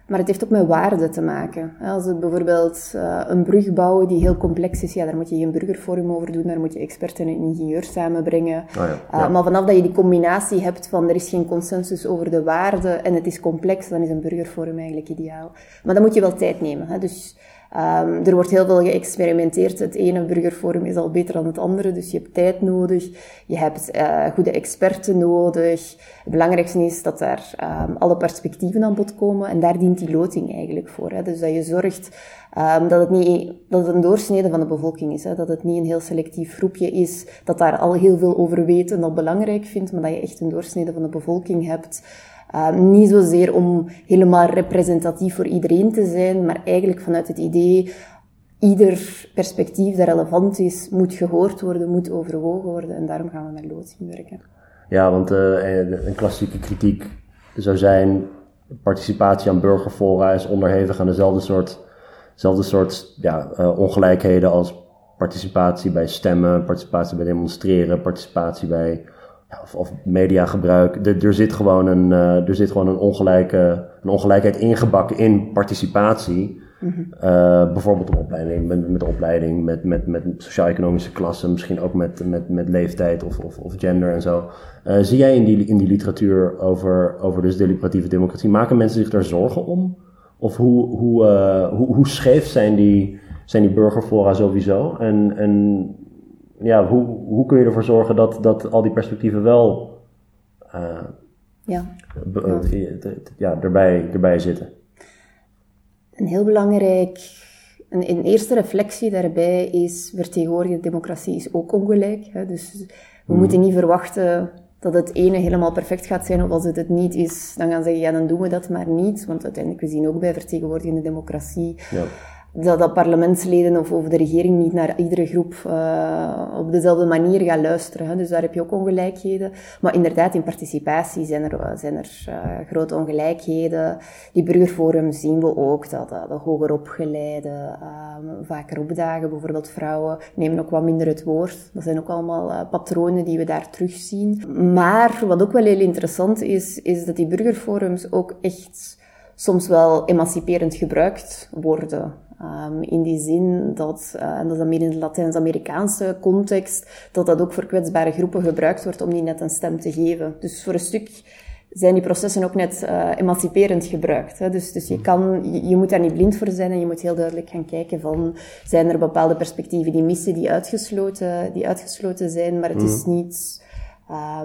S4: Maar het heeft ook met waarde te maken. Als we bijvoorbeeld uh, een brug bouwen die heel complex is, ja, daar moet je geen burgerforum over doen, daar moet je experten en ingenieurs samenbrengen. Oh ja, ja. Uh, maar vanaf dat je die combinatie hebt van er is geen consensus over de waarde en het is complex, dan is een burgerforum eigenlijk ideaal. Maar dan moet je wel tijd nemen. Hè? Dus Um, er wordt heel veel geëxperimenteerd. Het ene burgerforum is al beter dan het andere, dus je hebt tijd nodig. Je hebt uh, goede experten nodig. Het belangrijkste is dat daar um, alle perspectieven aan bod komen. En daar dient die loting eigenlijk voor. Hè. Dus dat je zorgt Um, dat, het niet, dat het een doorsnede van de bevolking is. Hè? Dat het niet een heel selectief groepje is dat daar al heel veel over weet en dat belangrijk vindt, maar dat je echt een doorsnede van de bevolking hebt. Um, niet zozeer om helemaal representatief voor iedereen te zijn, maar eigenlijk vanuit het idee ieder perspectief dat relevant is, moet gehoord worden, moet overwogen worden. En daarom gaan we met loodsen werken.
S1: Ja, want uh, een klassieke kritiek zou zijn: participatie aan burgerfora is onderhevig aan dezelfde soort, dezelfde soort ja, uh, ongelijkheden als participatie bij stemmen, participatie bij demonstreren, participatie bij ja, of, of mediagebruik. Er, er, zit gewoon een, uh, er zit gewoon een, ongelijke, een ongelijkheid ingebakken in participatie. Mm bijvoorbeeld op opleiding, met, met opleiding, met, met, met sociaal-economische klassen, misschien ook met, met, met leeftijd of, of, of gender en zo. Uh, zie jij in die, in die literatuur over, over dus deliberatieve democratie, maken mensen zich daar zorgen om? Of hoe, hoe, hoe, hoe scheef zijn die, zijn die burgerfora sowieso? En, en ja, hoe, hoe kun je ervoor zorgen dat, dat al die perspectieven wel
S4: ja.
S1: ja, erbij, erbij zitten?
S4: Een heel belangrijk, een, een eerste reflectie daarbij is, vertegenwoordigde democratie is ook ongelijk. Hè? Dus we hmm. moeten niet verwachten dat het ene helemaal perfect gaat zijn, of als het het niet is, dan gaan ze zeggen, ja, dan doen we dat maar niet. Want uiteindelijk, we zien ook bij vertegenwoordigende democratie, ja dat, dat parlementsleden of, of de regering niet naar iedere groep uh, op dezelfde manier gaat luisteren. Hè. Dus daar heb je ook ongelijkheden. Maar inderdaad, in participatie zijn er, zijn er uh, grote ongelijkheden. Die burgerforums zien we ook, dat uh, de hoger opgeleide vaker opdagen. Bijvoorbeeld vrouwen nemen ook wat minder het woord. Dat zijn ook allemaal patronen die we daar terugzien. Maar wat ook wel heel interessant is, is dat die burgerforums ook echt soms wel emanciperend gebruikt worden. Um, in die zin dat, uh, en dat is dan meer in de Latijns-Amerikaanse context, dat dat ook voor kwetsbare groepen gebruikt wordt om die net een stem te geven. Dus voor een stuk zijn die processen ook net uh, emanciperend gebruikt. Hè? Dus, dus je, kan, je, je, moet daar niet blind voor zijn en je moet heel duidelijk gaan kijken van, zijn er bepaalde perspectieven die missen, die uitgesloten, die uitgesloten zijn, maar het is mhm. niet...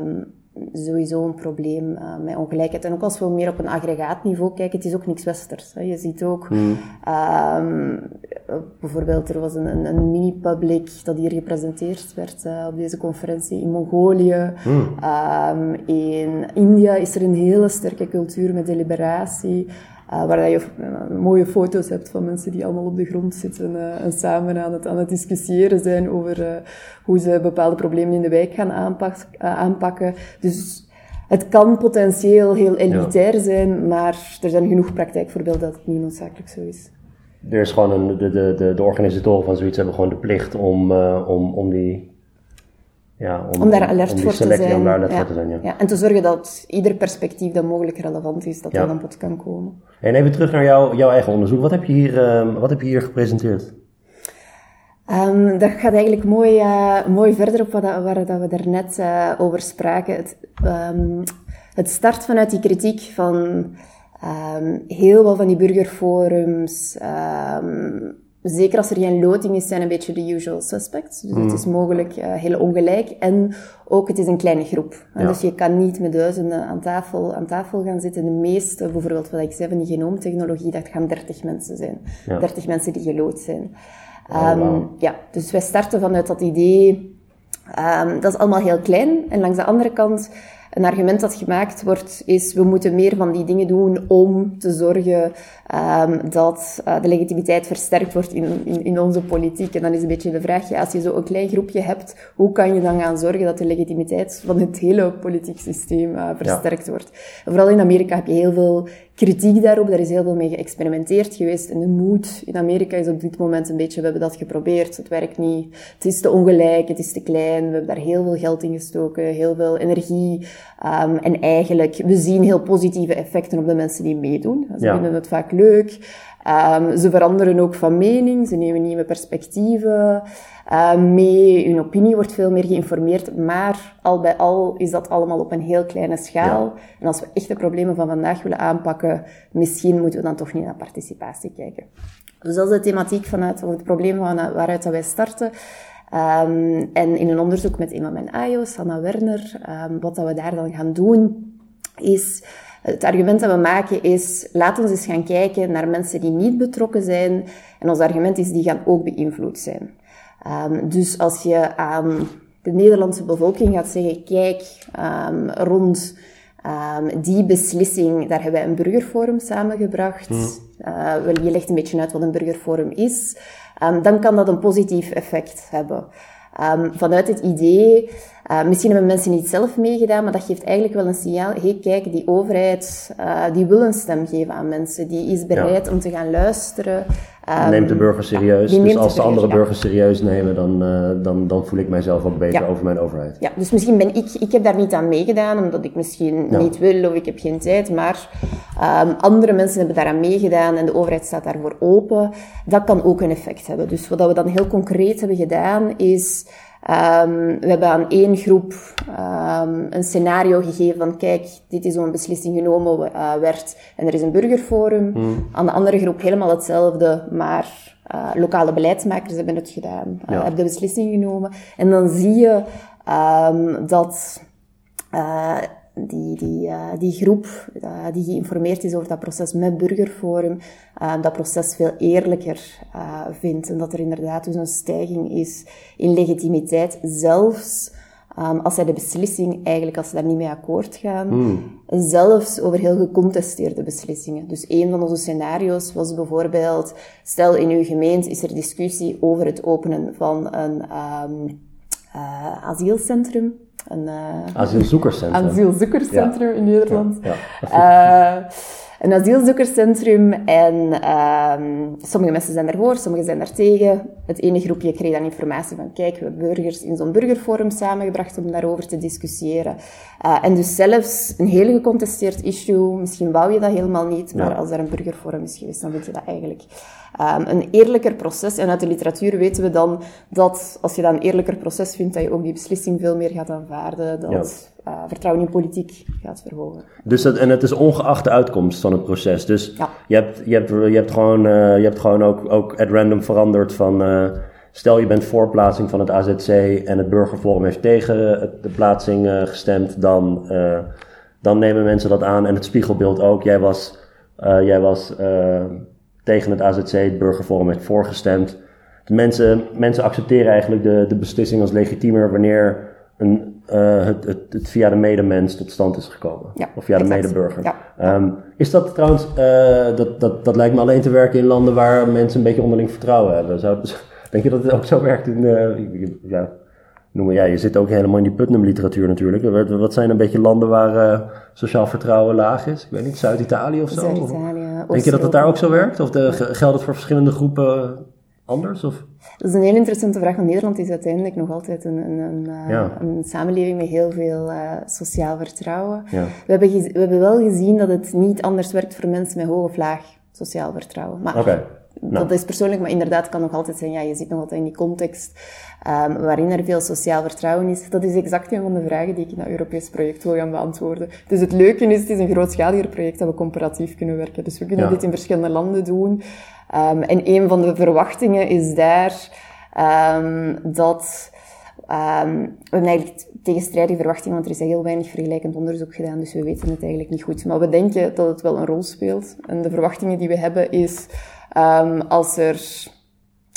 S4: Um, sowieso een probleem uh, met ongelijkheid. En ook als we meer op een aggregaatniveau kijken, het is ook niks westers. Hè. Je ziet ook, hmm. um, bijvoorbeeld, er was een, een, een mini-public dat hier gepresenteerd werd uh, op deze conferentie in Mongolië. Hmm. Um, in India is er een hele sterke cultuur met deliberatie. Uh, waar je uh, mooie foto's hebt van mensen die allemaal op de grond zitten uh, en samen aan het, aan het discussiëren zijn over hoe ze bepaalde problemen in de wijk gaan aanpak, aanpakken. Dus het kan potentieel heel elitair zijn, maar er zijn genoeg praktijkvoorbeelden dat het niet noodzakelijk zo is.
S1: Er is gewoon een, de, de, de, de organisatoren van zoiets hebben gewoon de plicht om, om, om die
S4: ja, om, om daar alert voor te zijn.
S1: Om daar alert ja. voor te zijn, ja.
S4: ja. En te zorgen dat ieder perspectief dat mogelijk relevant is, dat dat aan bod kan komen.
S1: En even terug naar jou, jouw eigen onderzoek. Wat heb je hier, uh, wat heb je hier gepresenteerd?
S4: Um, dat gaat eigenlijk mooi, uh, mooi verder op wat, waar dat we daarnet uh, over spraken. Het, um, het start vanuit die kritiek van heel veel van die burgerforums, zeker als er geen loting is, zijn een beetje de usual suspects. Dus het mm. is mogelijk uh, heel ongelijk. En ook, het is een kleine groep. Ja. Dus je kan niet met duizenden aan tafel, aan tafel gaan zitten. De meeste, bijvoorbeeld wat ik zei van die genoomtechnologie, dat gaan 30 mensen zijn. Ja. 30 mensen die gelood zijn. Oh, um, Ja, dus wij starten vanuit dat idee. Um, dat is allemaal heel klein. En langs de andere kant een argument dat gemaakt wordt, is we moeten meer van die dingen doen om te zorgen um, dat uh, de legitimiteit versterkt wordt in, in, in, onze politiek. En dan is een beetje de vraag, ja, als je zo een klein groepje hebt, hoe kan je dan gaan zorgen dat de legitimiteit van het hele politiek systeem uh, versterkt ja. wordt? En vooral in Amerika heb je heel veel kritiek daarop. Daar is heel veel mee geëxperimenteerd geweest. En de moed in Amerika is op dit moment een beetje, we hebben dat geprobeerd, het werkt niet. Het is te ongelijk, het is te klein. We hebben daar heel veel geld in gestoken, heel veel energie. Um, en eigenlijk, we zien heel positieve effecten op de mensen die meedoen. Ze ja. vinden het vaak leuk. Um, ze veranderen ook van mening, ze nemen nieuwe perspectieven uh, mee. Hun opinie wordt veel meer geïnformeerd, maar al bij al is dat allemaal op een heel kleine schaal. En als we echt de problemen van vandaag willen aanpakken, misschien moeten we dan toch niet naar participatie kijken. Dus dat is de thematiek vanuit, of het probleem van waaruit dat wij starten. Um, en in een onderzoek met Emma en Ayo, Sanna Werner, um, wat dat we daar dan gaan doen, is Het argument dat we maken is, laat ons eens gaan kijken naar mensen die niet betrokken zijn. En ons argument is, die gaan ook beïnvloed zijn. Um, dus als je aan de Nederlandse bevolking gaat zeggen, kijk, um, rond um, die beslissing, daar hebben wij een burgerforum samengebracht. Uh, je legt een beetje uit wat een burgerforum is. dan kan dat een positief effect hebben. Vanuit het idee, uh, misschien hebben mensen niet zelf meegedaan, maar dat geeft eigenlijk wel een signaal. Hé, hey, kijk, die overheid, uh, die wil een stem geven aan mensen. Die is bereid om te gaan luisteren.
S1: Um, neemt de burger serieus. dus als de, andere burgers serieus nemen, dan, uh, dan, dan voel ik mijzelf ook beter over mijn overheid.
S4: Ja, dus misschien ben ik, ik heb daar niet aan meegedaan, omdat ik misschien niet wil of ik heb geen tijd, maar um, andere mensen hebben daaraan meegedaan en de overheid staat daarvoor open. Dat kan ook een effect hebben. Dus wat we dan heel concreet hebben gedaan, is Um, we hebben aan één groep um, een scenario gegeven van kijk, dit is hoe een beslissing genomen uh, werd en er is een burgerforum. Mm. Aan de andere groep helemaal hetzelfde, maar uh, lokale beleidsmakers hebben het gedaan, uh, hebben de beslissing genomen. En dan zie je um, dat die, die, uh, die groep uh, die geïnformeerd is over dat proces met Burgerforum, uh, dat proces veel eerlijker vindt. En dat er inderdaad dus een stijging is in legitimiteit, zelfs um, als zij de beslissing, eigenlijk als ze daar niet mee akkoord gaan, mm. zelfs over heel gecontesteerde beslissingen. Dus een van onze scenario's was bijvoorbeeld, stel in uw gemeente is er discussie over het openen van een um, asielcentrum een uh,
S1: asielzoekerscentrum,
S4: asielzoekerscentrum in Nederland. Uh, [laughs] een asielzoekerscentrum en uh, sommige mensen zijn ervoor, sommigen zijn er tegen. Het ene groepje kreeg dan informatie van kijk, we hebben burgers in zo'n burgerforum samengebracht om daarover te discussiëren. Uh, en dus zelfs een heel gecontesteerd issue, misschien wou je dat helemaal niet, maar als er een burgerforum is geweest, dan vind je dat eigenlijk um, een eerlijker proces. En uit de literatuur weten we dan dat als je dat een eerlijker proces vindt, dat je ook die beslissing veel meer gaat aanvaarden, dat uh, vertrouwen in politiek gaat verhogen.
S1: Dus dat, en het is ongeacht de uitkomst van het proces. Dus ja. je, hebt, je, hebt, je hebt gewoon, uh, je hebt gewoon ook, ook at random veranderd van... Uh, stel je bent voor plaatsing van het AZC en het burgerforum heeft tegen de plaatsing gestemd, dan, dan nemen mensen dat aan. En het spiegelbeeld ook. Jij was, jij was tegen het AZC, het burgerforum heeft voorgestemd. De mensen, mensen accepteren eigenlijk de, de beslissing als legitiemer wanneer een, uh, het, het, het, via de medemens tot stand is gekomen. Ja, of via de medeburger. Ja. Um, is dat trouwens, uh, dat, dat, dat lijkt me alleen te werken in landen waar mensen een beetje onderling vertrouwen hebben. Zou, [laughs] denk je dat het ook zo werkt in, uh, ja, noemen, ja, je zit ook helemaal in die Putnam-literatuur natuurlijk. Wat zijn een beetje landen waar sociaal vertrouwen laag is? Ik weet niet, Zuid-Italië of zo?
S4: Zuid-Italië.
S1: Denk je dat het daar ook zo werkt? Of de, geldt het voor verschillende groepen anders? Of?
S4: Dat is een heel interessante vraag, want Nederland is uiteindelijk nog altijd een, een, een, uh, een samenleving met heel veel uh, sociaal vertrouwen. Ja. We, hebben we hebben wel gezien dat het niet anders werkt voor mensen met hoog of laag sociaal vertrouwen. Maar okay. Nou. Dat is persoonlijk, maar inderdaad kan nog altijd zijn, ja, je zit nog altijd in die context um, waarin er veel sociaal vertrouwen is. Dat is exact een van de vragen die ik in dat Europees project wil gaan beantwoorden. Dus het leuke is, het is een grootschaliger project dat we comparatief kunnen werken. Dus we kunnen dit in verschillende landen doen. Um, en een van de verwachtingen is daar um, dat... Um, we hebben eigenlijk tegenstrijdige verwachtingen, want er is heel weinig vergelijkend onderzoek gedaan, dus we weten het eigenlijk niet goed. Maar we denken dat het wel een rol speelt. En de verwachtingen die we hebben is Um, als er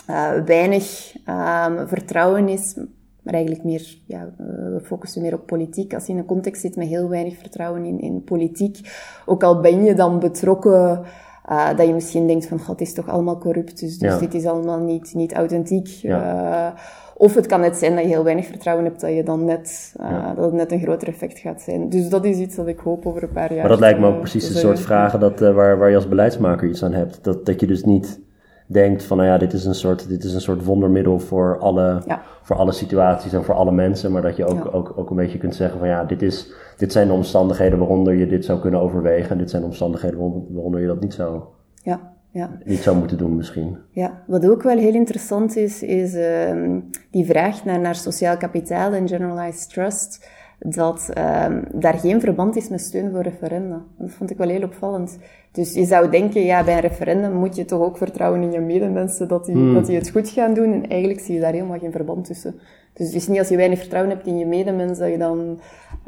S4: uh, weinig um, vertrouwen is, maar eigenlijk meer, ja, we focussen meer op politiek. Als je in een context zit met heel weinig vertrouwen in, in politiek, ook al ben je dan betrokken, uh, dat je misschien denkt van, god, het is toch allemaal corrupt, dus, dus dit is allemaal niet, niet authentiek. Ja. Uh, of het kan net zijn dat je heel weinig vertrouwen hebt, dat, je dan net, uh, dat het net een groter effect gaat zijn. Dus dat is iets dat ik hoop over een paar jaar.
S1: Maar dat lijkt me ook precies de soort vragen dat, uh, waar, waar je als beleidsmaker iets aan hebt. Dat, dat je dus niet denkt van, nou ja, dit is een soort, dit is een soort wondermiddel voor alle, ja. voor alle situaties en voor alle mensen. Maar dat je ook, ja. ook, ook een beetje kunt zeggen van, ja, dit, is, dit zijn de omstandigheden waaronder je dit zou kunnen overwegen. En dit zijn de omstandigheden waaronder je dat niet zou... Ja ja. niet zou moeten doen misschien.
S4: Ja, wat ook wel heel interessant is, is uh, die vraag naar, naar sociaal kapitaal en generalized trust. dat ehm, daar geen verband is met steun voor referenda. Dat vond ik wel heel opvallend. Dus je zou denken, ja, bij een referendum moet je toch ook vertrouwen in je medemensen dat die, hmm. dat die het goed gaan doen. En eigenlijk zie je daar helemaal geen verband tussen. Dus het is niet als je weinig vertrouwen hebt in je medemens, dat je dan,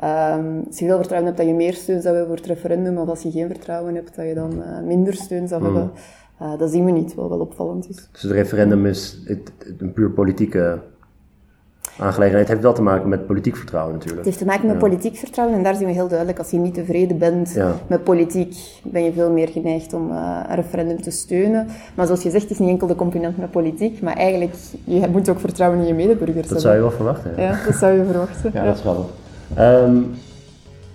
S4: um, als je veel vertrouwen hebt, dat je meer steun zou hebben voor het referendum. Of als je geen vertrouwen hebt, dat je dan uh, minder steun zou hmm. hebben. Uh, dat zien we niet, wat wel opvallend is.
S1: Dus het referendum is het, een puur politieke aangelegenheid. Het heeft wel te maken met politiek vertrouwen natuurlijk.
S4: Het heeft te maken met politiek vertrouwen en daar zien we heel duidelijk. Als je niet tevreden bent met politiek, ben je veel meer geneigd om uh, een referendum te steunen. Maar zoals je zegt, het is niet enkel de component met politiek, maar eigenlijk, je moet ook vertrouwen in je medeburgers
S1: Dat zou je wel verwachten.
S4: Ja, ja dat zou je verwachten.
S1: ja, dat is wel. Um,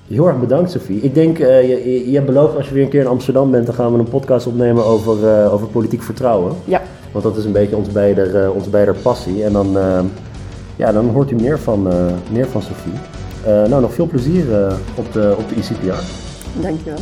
S1: heel erg bedankt, Sophie. Ik denk, uh, je, je, hebt beloofd als je weer een keer in Amsterdam bent, dan gaan we een podcast opnemen over, uh, over politiek vertrouwen.
S4: Ja.
S1: Want dat is een beetje ons beider, uh, ons beider passie. En dan ehm, ja, dan hoort u meer van, meer van Sophie. Nou, nog veel plezier op, de, op de ICPR.
S4: Dankjewel.